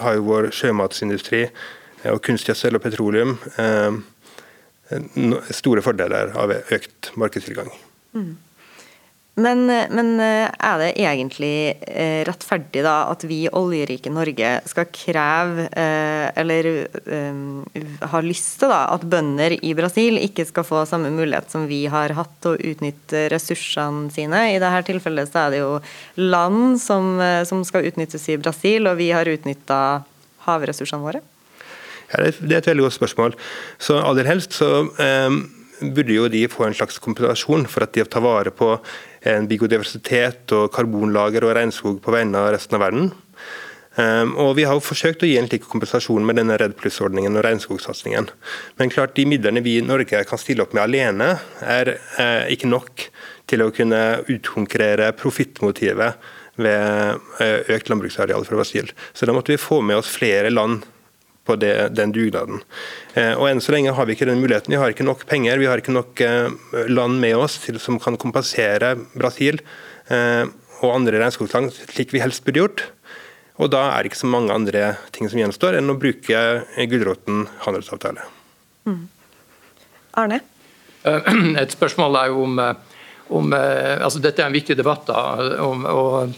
har jo vår sjømatsindustri og kunstgjødsel og petroleum store fordeler av økt markedstilgang. Mm. Men, men, er det egentlig eh, rettferdig da at vi oljerike Norge skal kreve, eh, eller um, har lyst til da, at bønder i Brasil ikke skal få samme mulighet som vi har hatt til å utnytte ressursene sine? I dette tilfellet så er det jo land som, som skal utnyttes i Brasil, og vi har utnytta havressursene våre. Ja, det er et veldig godt spørsmål. Så Aller helst så um burde jo de få en slags kompensasjon for at de tar vare på en biodiversitet og karbonlager og regnskog på vegne av resten av verden. Um, og Vi har jo forsøkt å gi en slik kompensasjon med denne Redd Pluss-ordningen og regnskogsatsingen. Men klart de midlene vi i Norge kan stille opp med alene, er uh, ikke nok til å kunne utkonkurrere profittmotivet ved uh, økt landbruksareal fra Brasil. Så da måtte vi få med oss flere land på det, den dugnaden. Eh, og Enn så lenge har vi ikke den muligheten. Vi har ikke nok penger, vi har ikke nok eh, land med oss til, som kan kompensere Brasil eh, og andre regnskogland slik vi helst burde gjort. Og Da er det ikke så mange andre ting som gjenstår enn å bruke gulroten handelsavtale. Mm. Arne? [clears throat] Et spørsmål er jo om, om altså Dette er en viktig debatt. da, om, og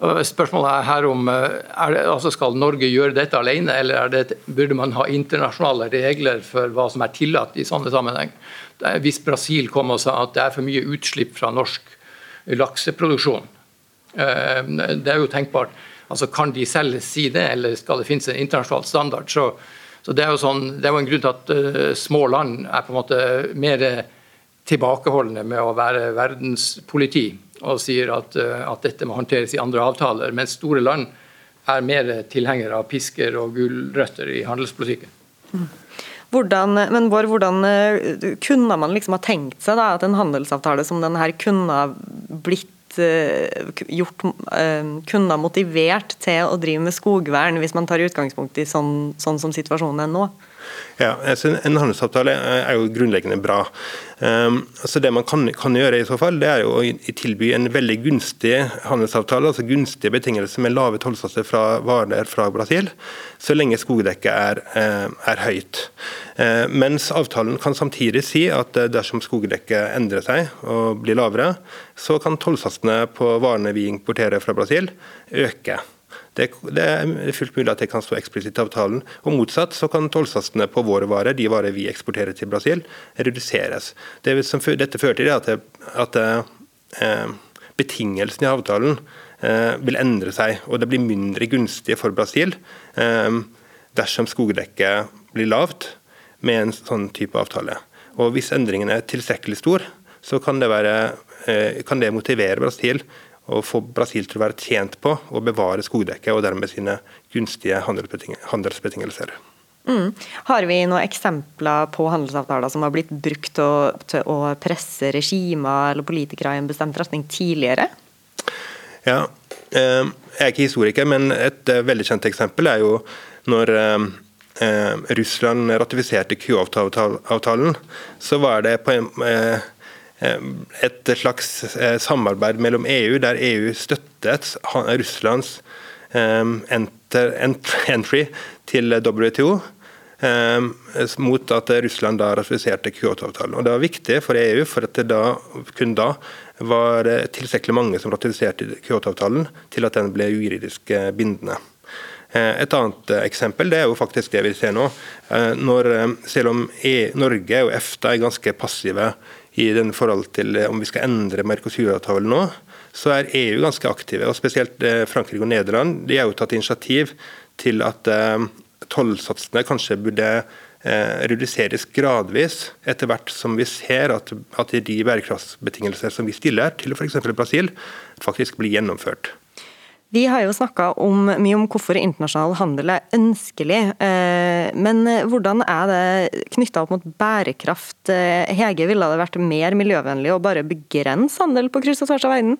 Spørsmålet er her om eh, er det, altså Skal Norge gjøre dette alene, eller det, burde man ha internasjonale regler for hva som er tillatt i sånne sammenheng? Hvis Brasil kom og sa at det er for mye utslipp fra norsk lakseproduksjon, eh, det er jo tenkbart. Altså Kan de selv si det, eller skal det finnes en internasjonal standard? Så, så det, er sånn, det er jo en grunn til at uh, små land er på en måte mer tilbakeholdne med å være verdenspoliti og sier at, eh, at, dette må håndteres i andre avtaler, mens store land er mer tilhengere av pisker og gulrøtter i handelspolitikken. Hvordan, men Bård, hvordan eh, kunne man liksom ha tenkt seg da, at en handelsavtale som denne kunne ha blitt eh, gjort, kunne ha motivert til å drive med skogvern, hvis man tar utgangspunkt i sånn, sånn som situasjonen er nå? Ja, altså En handelsavtale er jo grunnleggende bra. Um, altså Det man kan, kan, gjøre, i så fall, det er jo å tilby en veldig gunstig handelsavtale, altså gunstige betingelser med lave tollsatser fra varer fra Brasil, så lenge skogdekket er, uh, er høyt. Uh, mens avtalen kan samtidig si at uh, dersom skogdekket endrer seg og blir lavere, så kan tollsatsene på varene vi importerer fra Brasil, øke. Det, det, er fullt mulig at det kan stå eksplisitt i avtalen. Og Motsatt så kan tollsatsene på våre varer, de varer vi eksporterer til Brasil, reduseres. Det som dette fører til, at, at eh, betingelsene i avtalen eh, vil endre seg, og det blir mindre gunstig for Brasil eh, dersom skogdekket blir lavt med en sånn type avtale. Og Hvis endringen er tilstrekkelig stor, så kan det, være, eh, kan det motivere Brasil å få Brasil til å være tjent på å bevare skogdekket og dermed sine gunstige handelsbetingelser. Mm. Har vi noen eksempler på handelsavtaler som har blitt brukt til å presse regimer eller politikere i en bestemt retning tidligere? Ja, eh, Jeg er ikke historiker, men et eh, veldig kjent eksempel er jo når eh, Russland ratifiserte Kyoto-avtalen. Så var det på en et slags eh, samarbeid mellom EU, der EU støttet Russlands eh, [laughs] entry til WTO. Mot at Russland da ratifiserte Kyoto-avtalen. Og Det var viktig for EU, for at det da, kun da var tilstrekkelig mange som ratifiserte Kyoto-avtalen til at den ble juridisk bindende. Et annet eksempel det er jo faktisk det vi ser nå. Når, selv om e, Norge og EFTA er ganske passive i den forhold til eh, om vi skal endre Mercosur-avtalen nå, så er EU ganske aktive. og Spesielt eh, Frankrike og Nederland de har jo tatt initiativ til at eh, tollsatsene kanskje burde reduseres gradvis, etter hvert som vi ser at, at de bærekraftsbetingelser som vi stiller til f.eks. Brasil, faktisk blir gjennomført. Vi har jo snakka mye om hvorfor internasjonal handel er ønskelig. Eh, men hvordan er det knytta opp mot bærekraft? Eh, Hege, ville det vært mer miljøvennlig å bare begrense handel på kryss og tvers av verden?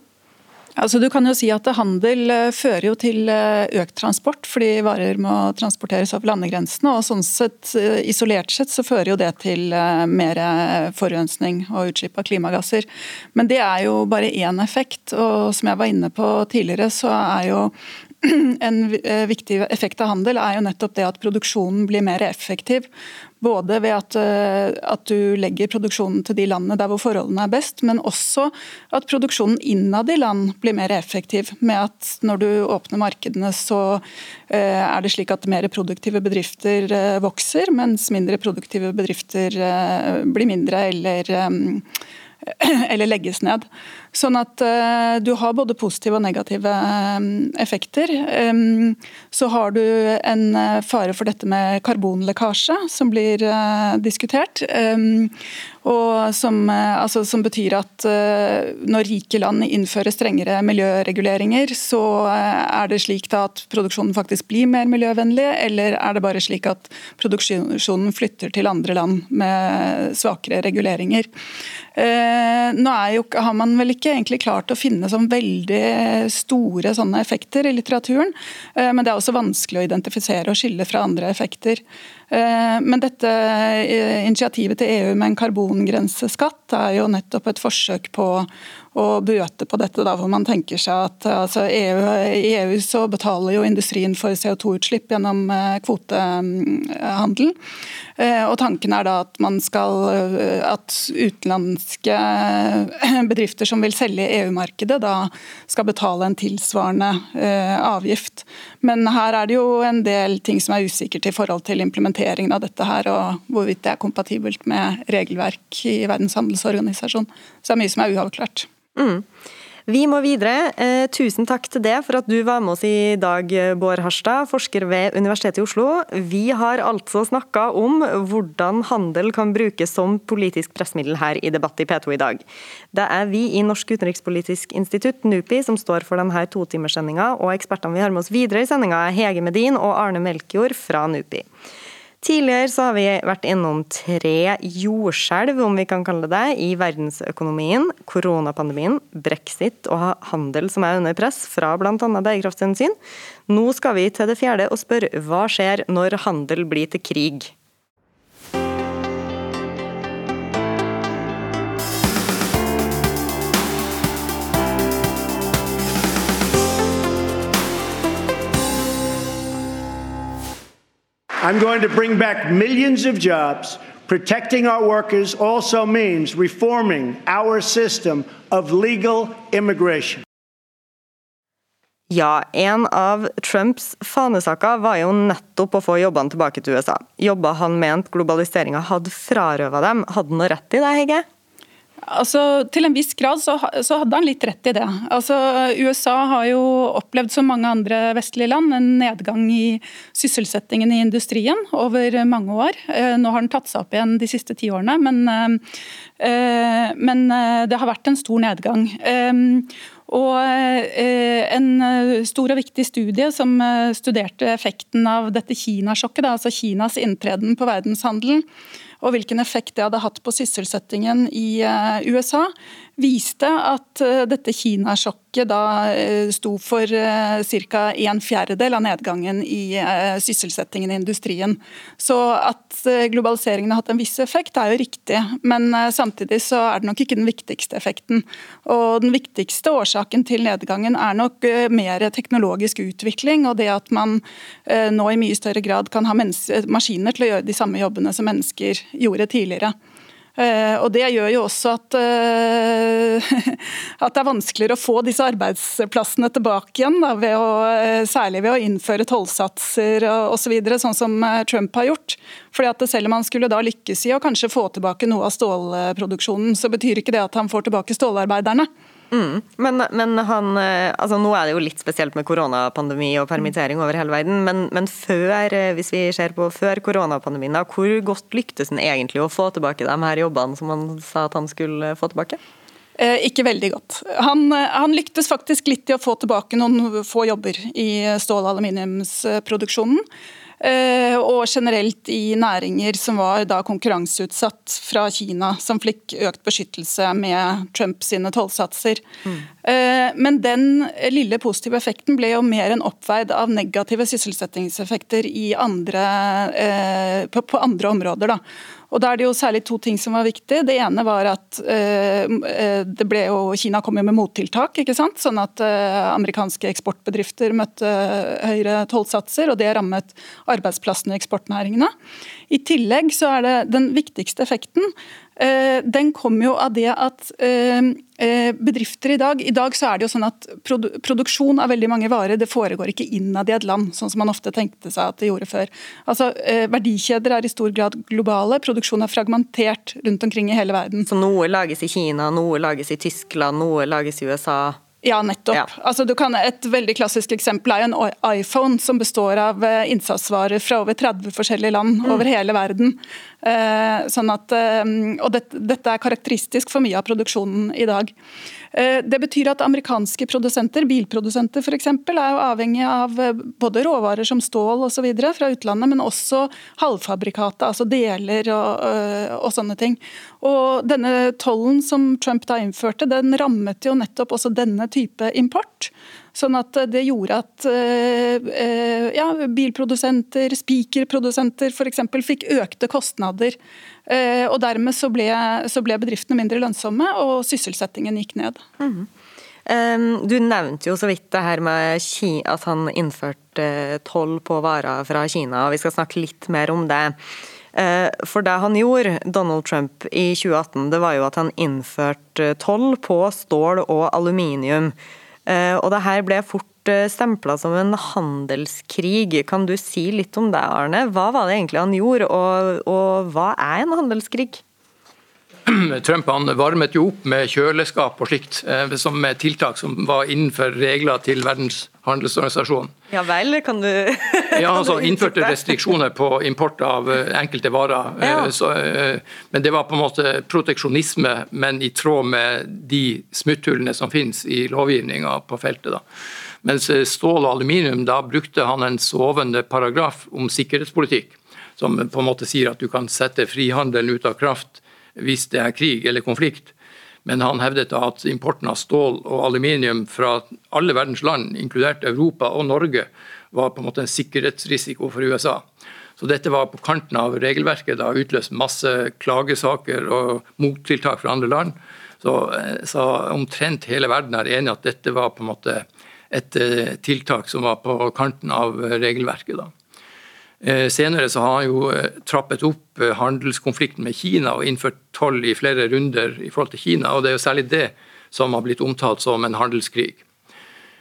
Altså, du kan jo si at Handel eh, fører jo til eh, økt transport, fordi varer må transporteres over landegrensene. og sånn sett, eh, Isolert sett så fører jo det til mer forurensning og utslipp av klimagasser. Men det er jo bare én effekt. og Som jeg var inne på tidligere, så er jo [clears throat] en viktig effekt av handel er jo nettopp det at produksjonen blir mer effektiv. Både ved at, at, du legger produksjonen til de landene der hvor forholdene er best, men også at produksjonen innad i land blir mer effektiv. Med at når du åpner markedene, så er det slik at mer produktive bedrifter vokser, mens mindre produktive bedrifter blir mindre eller [clears throat] eller legges ned. Sånn at uh, du har både positive og negative um, effekter. Um, så har du en fare for dette med karbonlekkasje, som blir diskutert. Og som, altså, som, betyr at når rike land innfører strengere miljøreguleringer, så er det slik at produksjonen faktisk blir mer miljøvennlig, eller er det bare slik at produksjonen flytter til andre land med svakere reguleringer. Nå jo, har man vel ikke egentlig klart å finne sånn veldig store sånne effekter i litteraturen, eh, men det er også vanskelig å identifisere og skille fra andre effekter. Eh, men dette eh, initiativet til EU med en karbongrenseskatt er jo nettopp et forsøk på å bøte på dette, da, hvor man tenker seg at altså EU, I EU så betaler jo industrien for CO2-utslipp gjennom eh, kvotehandel. Og Tanken er da at man skal at utenlandske bedrifter som vil selge i EU-markedet, da skal betale en tilsvarende avgift. Men her er det jo en del ting som er usikkert i forhold til implementeringen av dette her, og hvorvidt det er kompatibelt med regelverk i Verdens handelsorganisasjon. Så det er mye som er uavklart. Mm. Vi må videre. Eh, tusen takk til deg for at du var med oss i dag, Bård Harstad, forsker ved Universitetet i Oslo. Vi har altså snakka om hvordan handel kan brukes som politisk pressmiddel her i Debatt i P2 i dag. Det er vi i Norsk utenrikspolitisk institutt, NUPI, som står for denne totimerssendinga, og ekspertene vi har med oss videre i sendinga er Hege Medin og Arne Melkjord fra NUPI. Tidligere så har vi vært innom tre jordskjelv, om vi kan kalle det det, i verdensøkonomien. Koronapandemien, brexit og handel som er under press fra bl.a. bærekraftshensyn. Nå skal vi til det fjerde og spørre hva skjer når handel blir til krig? I'm going to bring back millions of jobs. Protecting our workers also means reforming our system of legal immigration. Ja, en av Trumps fanesaker var jo nettopp å få jobbene tilbake til USA. Jobber han mente globaliseringa hadde frarøva dem. Hadde han noe rett i det, Hege? Altså, Til en viss grad så, så, hadde han litt rett i det. Altså, USA har jo opplevd som mange andre vestlige land en nedgang i sysselsettingen i industrien over mange år. Eh, nå har den tatt seg opp igjen de siste ti årene, men, eh, men eh, det har vært en stor nedgang. Og En stor og viktig studie som studerte effekten av dette Kinasjokket, altså Kinas inntreden på verdenshandelen, og hvilken effekt det hadde hatt på sysselsettingen i eh, USA, viste at dette dette Kinasjokket da eh, sto for ca. en fjerdedel av nedgangen i sysselsettingen i industrien. Så at globaliseringen har hatt en viss effekt, er jo riktig, men samtidig så er det nok ikke den viktigste effekten. Og Den viktigste årsaken til nedgangen er nok mer teknologisk utvikling, og det at man nå i mye større grad kan ha maskiner til å gjøre de samme jobbene som mennesker gjorde tidligere. Uh, og Det gjør jo også at, uh, [laughs] at, det er vanskeligere å få disse arbeidsplassene tilbake igjen. Da, ved å, uh, særlig ved å innføre tollsatser osv., så sånn som Trump har gjort. Fordi at Selv om han skulle da lykkes i å kanskje få tilbake noe av stålproduksjonen, så betyr ikke det at han får tilbake stålarbeiderne. Mm. Men, men han, eh, altså nå er det jo litt spesielt med koronapandemi og permittering over hele verden, men, men før, eh, hvis vi ser på før koronapandemien, da, hvor godt lyktes han egentlig å få tilbake de her jobbene som han sa at han skulle få tilbake? Eh, ikke veldig godt. Han, han, lyktes faktisk litt i å få tilbake noen få jobber i stål- og aluminiumsproduksjonen. Eh, og generelt i næringer som var da konkurranseutsatt fra Kina, som fikk økt beskyttelse med Trump sine tollsatser. Mm. Men den lille positive effekten ble jo mer enn oppveid av negative sysselsettingseffekter andre, eh, på andre områder. Da. Og Da er det jo særlig to ting som var viktig. Det ene var at eh, eh det ble jo, Kina kom jo med mottiltak, ikke sant? sånn at eh, amerikanske eksportbedrifter møtte høyere tollsatser, og det rammet arbeidsplassene i eksportnæringene. I tillegg så er det den viktigste effekten den kommer jo av det at eh, eh, bedrifter i dag I dag så er det jo sånn at produksjon av veldig mange varer det foregår ikke innad i et land, sånn som man ofte tenkte seg at det gjorde før. Altså, Verdikjeder er i stor grad globale, produksjon er fragmentert rundt omkring i hele verden. Så noe lages i Kina, noe lages i Tyskland, noe lages i USA? Ja, nettopp. Ja. Altså, kan, et veldig klassisk eksempel er en iPhone som består av eh, innsatsvarer fra over 30 forskjellige land mm. over hele verden. Eh, sånn at, eh, og det, dette er karakteristisk for mye av produksjonen i dag. Eh, det betyr at amerikanske produsenter, bilprodusenter f.eks., er jo avhengig av eh, både råvarer som stål osv. fra utlandet, men også halvfabrikatet, altså deler og, eh, og, sånne ting. Og Denne tollen som Trump da innførte, den rammet jo nettopp også denne type import. Sånn at det gjorde at ja, bilprodusenter, spikerprodusenter f.eks. fikk økte kostnader Eh, og Dermed så ble, så ble, bedriftene mindre lønnsomme, og sysselsettingen gikk ned. Mm. Du nevnte jo så vidt det her med at han innførte toll på varer fra Kina, og vi skal snakke litt mer om det. Eh, for det han gjorde, Donald Trump, i 2018, det var jo at han innførte toll på stål og aluminium. Eh, og det her ble fort Eh, stempla som en handelskrig. Kan du si litt om det, Arne? Hva var det egentlig han gjorde, og, og hva er en handelskrig? [clears throat] Trump han varmet jo opp med kjøleskap og slikt, som som tiltak som var innenfor regler til Verdens handelsorganisasjon. Ja vel, kan du Ja, altså Innførte restriksjoner på import av eh, enkelte varer. Ja. Så, men det var på en måte proteksjonisme, men i tråd med de smutthullene som finnes i lovgivninga på feltet. da. Mens stål og aluminium, da brukte han en sovende paragraf om sikkerhetspolitikk, som på en måte sier at du kan sette frihandelen ut av kraft hvis det er krig eller konflikt. Men han hevdet at importen av stål og aluminium fra alle verdens land, inkludert Europa og Norge, var på en måte en sikkerhetsrisiko for USA. Så dette var på kanten av regelverket. Det har utløst masse klagesaker og mottiltak fra andre land. Så, eh, så omtrent hele verden er enig at dette var på en måte et eh, tiltak som var på kanten av regelverket. Da. Eh, senere så har han jo eh, trappet opp handelskonflikten med Kina og innført toll i flere runder i forhold til Kina. og Det er jo særlig det som har blitt omtalt som en handelskrig.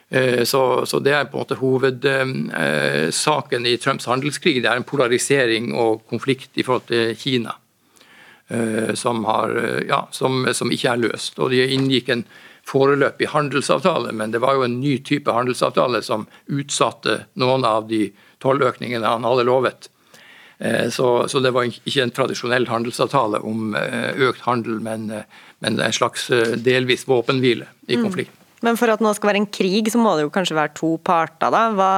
Så, så det er på en måte hovedsaken i Trumps handelskrig. Det er en polarisering og konflikt i forhold til Kina som, har, ja, som, som ikke er løst. Og De inngikk en foreløpig handelsavtale, men det var jo en ny type handelsavtale som utsatte noen av de tolløkningene han hadde lovet. Eh, så, så, det var ikke en tradisjonell handelsavtale om eh, økt handel, men, eh, men en slags delvis våpenhvile i konflikten. Mm. Men for at nå skal være en krig, så må det jo kanskje være to parter, da. Hva,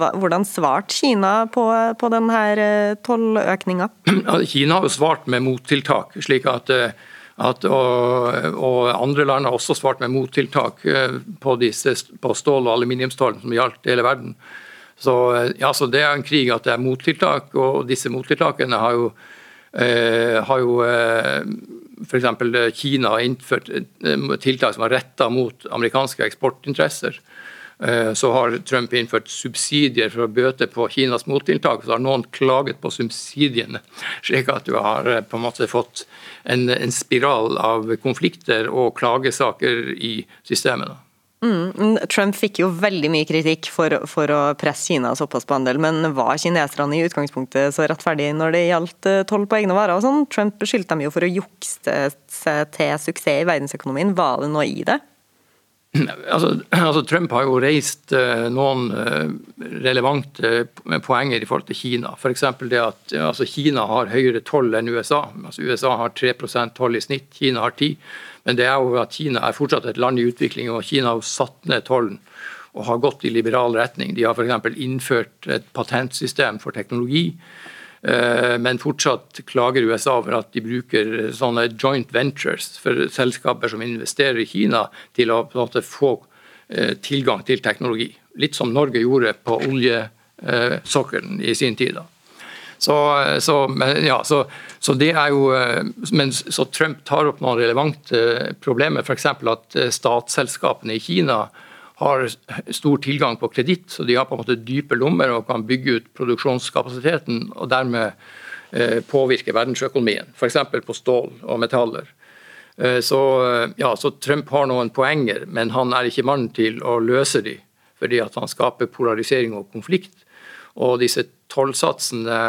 hva, hvordan svarte Kina på, på denne tolløkninga? [clears throat] Kina har jo svart med mottiltak, slik at at, og, og, andre land har også svart med mottiltak på, disse, på stål- og aluminiumstålen som gjaldt hele verden. Så, eh, ja, så Det er en krig at det er mottiltak, og disse mottiltakene har jo, eh, har jo eh, F.eks. Kina har innført eh, tiltak som er retta mot amerikanske eksportinteresser. Eh, så har Trump innført subsidier for å bøte på Kinas mottiltak. Så har noen klaget på subsidiene, [laughs] slik at du har eh, på en måte fått en, en spiral av konflikter og klagesaker i systemet. Mm, Trump fikk jo veldig mye kritikk for, for, å presse Kina såpass på handel, men var kineserne i utgangspunktet så rettferdige når det gjaldt eh, toll på egne varer og sånn? Trump beskyldte dem jo for å jukse seg til suksess i verdensøkonomien. Var det noe i det? [clears throat] Altså, altså, Trump har jo reist uh, noen uh, relevante poenger i forhold til Kina. F.eks. det at altså, Kina har høyere toll enn USA. Altså, USA har 3% toll i snitt, Kina har 10 Men det er jo at Kina er fortsatt et land i utvikling, og Kina har satt ned tollen og har gått i liberal retning. De har f.eks. innført et patentsystem for teknologi. Eh, men fortsatt klager USA over at de bruker sånne joint ventures for selskaper som investerer i Kina, til å få eh, tilgang til teknologi. Litt som Norge gjorde på oljesokkelen i sin tid. Så, så, ja, så, så, det er jo men så Trump tar opp noen relevante problemer, f.eks. at statsselskapene i Kina har stor tilgang på kreditt, så de har på en måte dype lommer og kan bygge ut produksjonskapasiteten og dermed påvirke verdensøkonomien, f.eks. på stål og metaller. Eh, så, eh, ja, så, Trump har noen poenger, men han er ikke mannen til å løse de, fordi at han skaper polarisering og konflikt. Og disse tollsatsene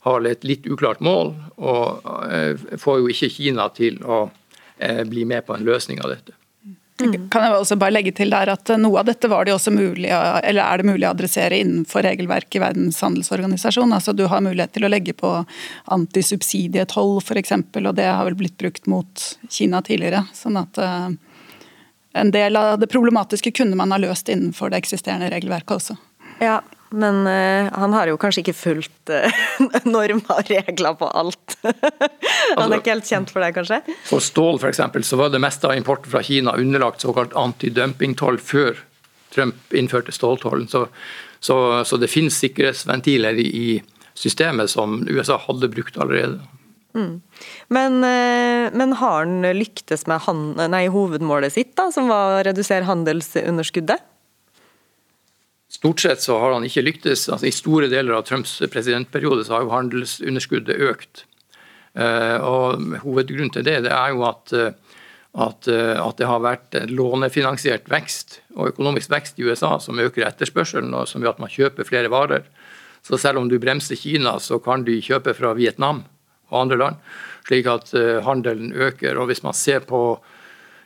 har et litt uklart mål, og eh, får jo ikke Kina til å bli med på en løsning av dette. Mm. Kan jeg også bare legge til der at Noe av dette var det også mulig, eller er det mulig å adressere innenfor regelverket i Verdens handelsorganisasjon. Altså, du har mulighet til å legge på antisubsidietoll f.eks., og det har vel blitt brukt mot Kina tidligere. sånn at uh, En del av det problematiske kunne man ha løst innenfor det eksisterende regelverket også. Ja, men uh, han har jo kanskje ikke fulgt uh, [laughs] normer og regler på alt. [laughs] han er altså, ikke helt kjent for det, kanskje? For stål eksempel, så var det meste av importen fra Kina underlagt såkalt antidumpingtoll før Trump innførte ståltollen. Så, så, så, det finnes sikkerhetsventiler i, i systemet som USA hadde brukt allerede. Mm. Men, uh, men, har han lyktes med han, nei, hovedmålet sitt, da, som var å redusere handelsunderskuddet? Stort sett så har han ikke lyktes. Altså, I store deler av Trumps presidentperiode så har jo handelsunderskuddet økt. Uh, og Hovedgrunnen til det, det er jo at, eh, at, eh, at, det har vært lånefinansiert vekst og økonomisk vekst i USA som øker etterspørselen og som gjør at man kjøper flere varer. Så selv om du bremser Kina, så kan de kjøpe fra Vietnam og andre land. Slik at handelen øker. Og hvis man ser på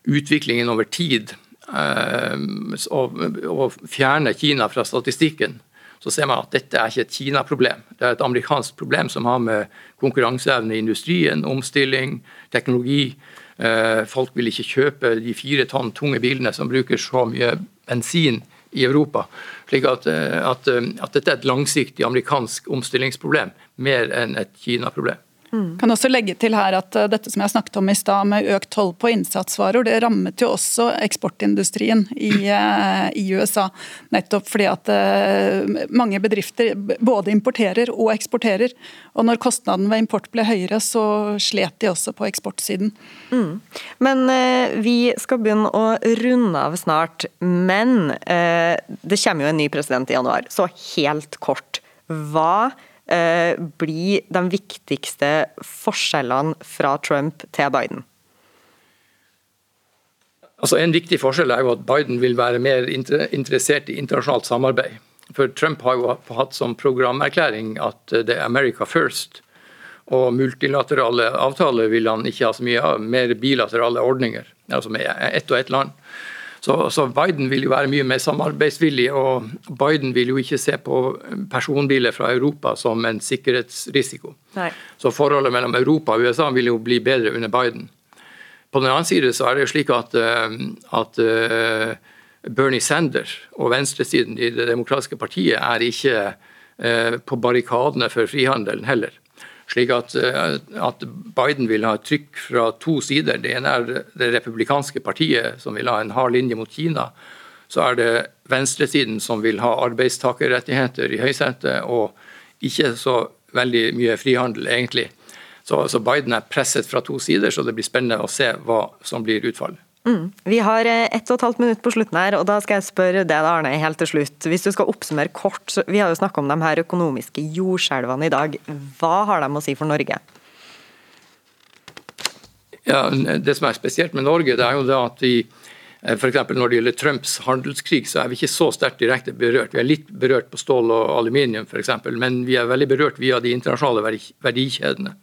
utviklingen over tid, og, eh, og fjerne Kina fra statistikken, så ser man at dette er ikke et Kina-problem. Det er et amerikansk problem som har med konkurranseevne i industrien, omstilling, teknologi eh, Folk vil ikke kjøpe de fire tonn tunge bilene som bruker så mye bensin i Europa. Slik at, eh, at, at dette er et langsiktig amerikansk omstillingsproblem, mer enn et Kina-problem. Mm. Kan også legge til her at uh, Dette som jeg snakket om i stad, med økt toll på innsatsvarer, det rammet jo også eksportindustrien i, uh, i USA. Nettopp fordi at uh, mange bedrifter både importerer og eksporterer. Og når kostnaden ved import ble høyere, så slet de også på eksportsiden. Mm. Men vi skal begynne å runde av snart. Men det kommer jo en ny president i januar, så helt kort. Hva Eh, bli de viktigste forskjellene fra Trump til Biden? Altså En viktig forskjell er jo at Biden vil være mer interessert i internasjonalt samarbeid. For Trump har jo hatt som programerklæring at det er America first. Og multilaterale avtaler vil han ikke ha så mye av, mer bilaterale ordninger. Altså med ett og ett land. Så, så, Biden vil jo være mye mer samarbeidsvillig, og Biden vil jo ikke se på personbiler fra Europa som en sikkerhetsrisiko. Nei. Så forholdet mellom Europa og USA vil jo bli bedre under Biden. På den annen side så er det jo slik at, eh, at eh, Bernie Sanders og venstresiden i Det demokratiske partiet er ikke eh, på barrikadene for frihandelen heller. Slik at, eh, at, Biden vil ha trykk fra to sider. Det ene er det republikanske partiet, som vil ha en hard linje mot Kina. Så er det venstresiden som vil ha arbeidstakerrettigheter i høysetet, og ikke så veldig mye frihandel, egentlig. Så, så Biden er presset fra to sider, så det blir spennende å se hva som blir utfallet. Mm. Vi har eh, ett og et halvt minutt på slutten her, og da skal jeg spørre deg, Arne, helt til slutt. Hvis du skal oppsummere kort, Vi har jo snakka om de her økonomiske jordskjelvene i dag. Hva har de å si for Norge? Ja, Det som er spesielt med Norge, det er jo det at vi F.eks. for Når det gjelder Trumps handelskrig, så er vi ikke så sterkt direkte berørt. Vi er litt berørt på stål og aluminium, f.eks., men vi er veldig berørt via de internasjonale verdikjedene.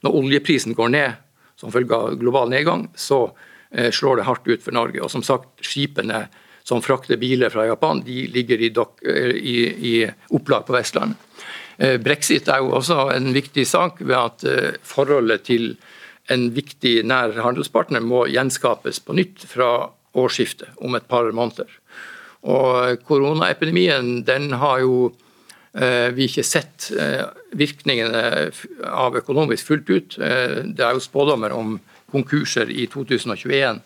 Når oljeprisen går ned som følge av global nedgang, så Eh, slår det hardt ut for Norge. Og som sagt, skipene som frakter biler fra Japan, de ligger i, dok, eh, i, i opplag på Vestlandet. Eh, brexit er jo også en viktig sak ved at forholdet til en viktig nær handelspartner må gjenskapes på nytt fra årsskiftet om et par måneder. Og Koronaepidemien den har jo vi ikke sett virkningene av økonomisk fullt ut. Det er jo spådommer om konkurser i 2021.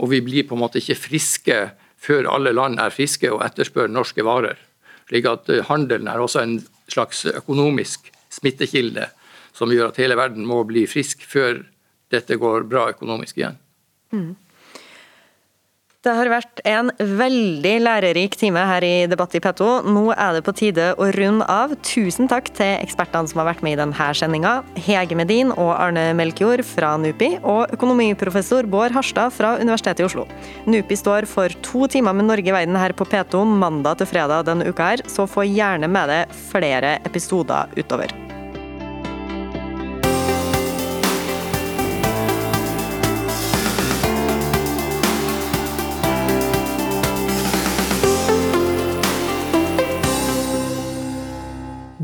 Og vi blir på en måte ikke friske før alle land er friske og etterspør norske varer. Slik at eh, Handelen er også en slags økonomisk smittekilde som gjør at hele verden må bli frisk før dette går bra økonomisk igjen. Mm. Det har vært en veldig lærerik time her i Debatt i P2. Nå er det på tide å runde av. Tusen takk til ekspertene som har vært med i denne sendinga. Hege Medin og Arne Melkjord fra NUPI, og økonomiprofessor Bård Harstad fra Universitetet i Oslo. NUPI står for to timer med Norge i verden her på P2 mandag til fredag denne uka her, så få gjerne med deg flere episoder utover.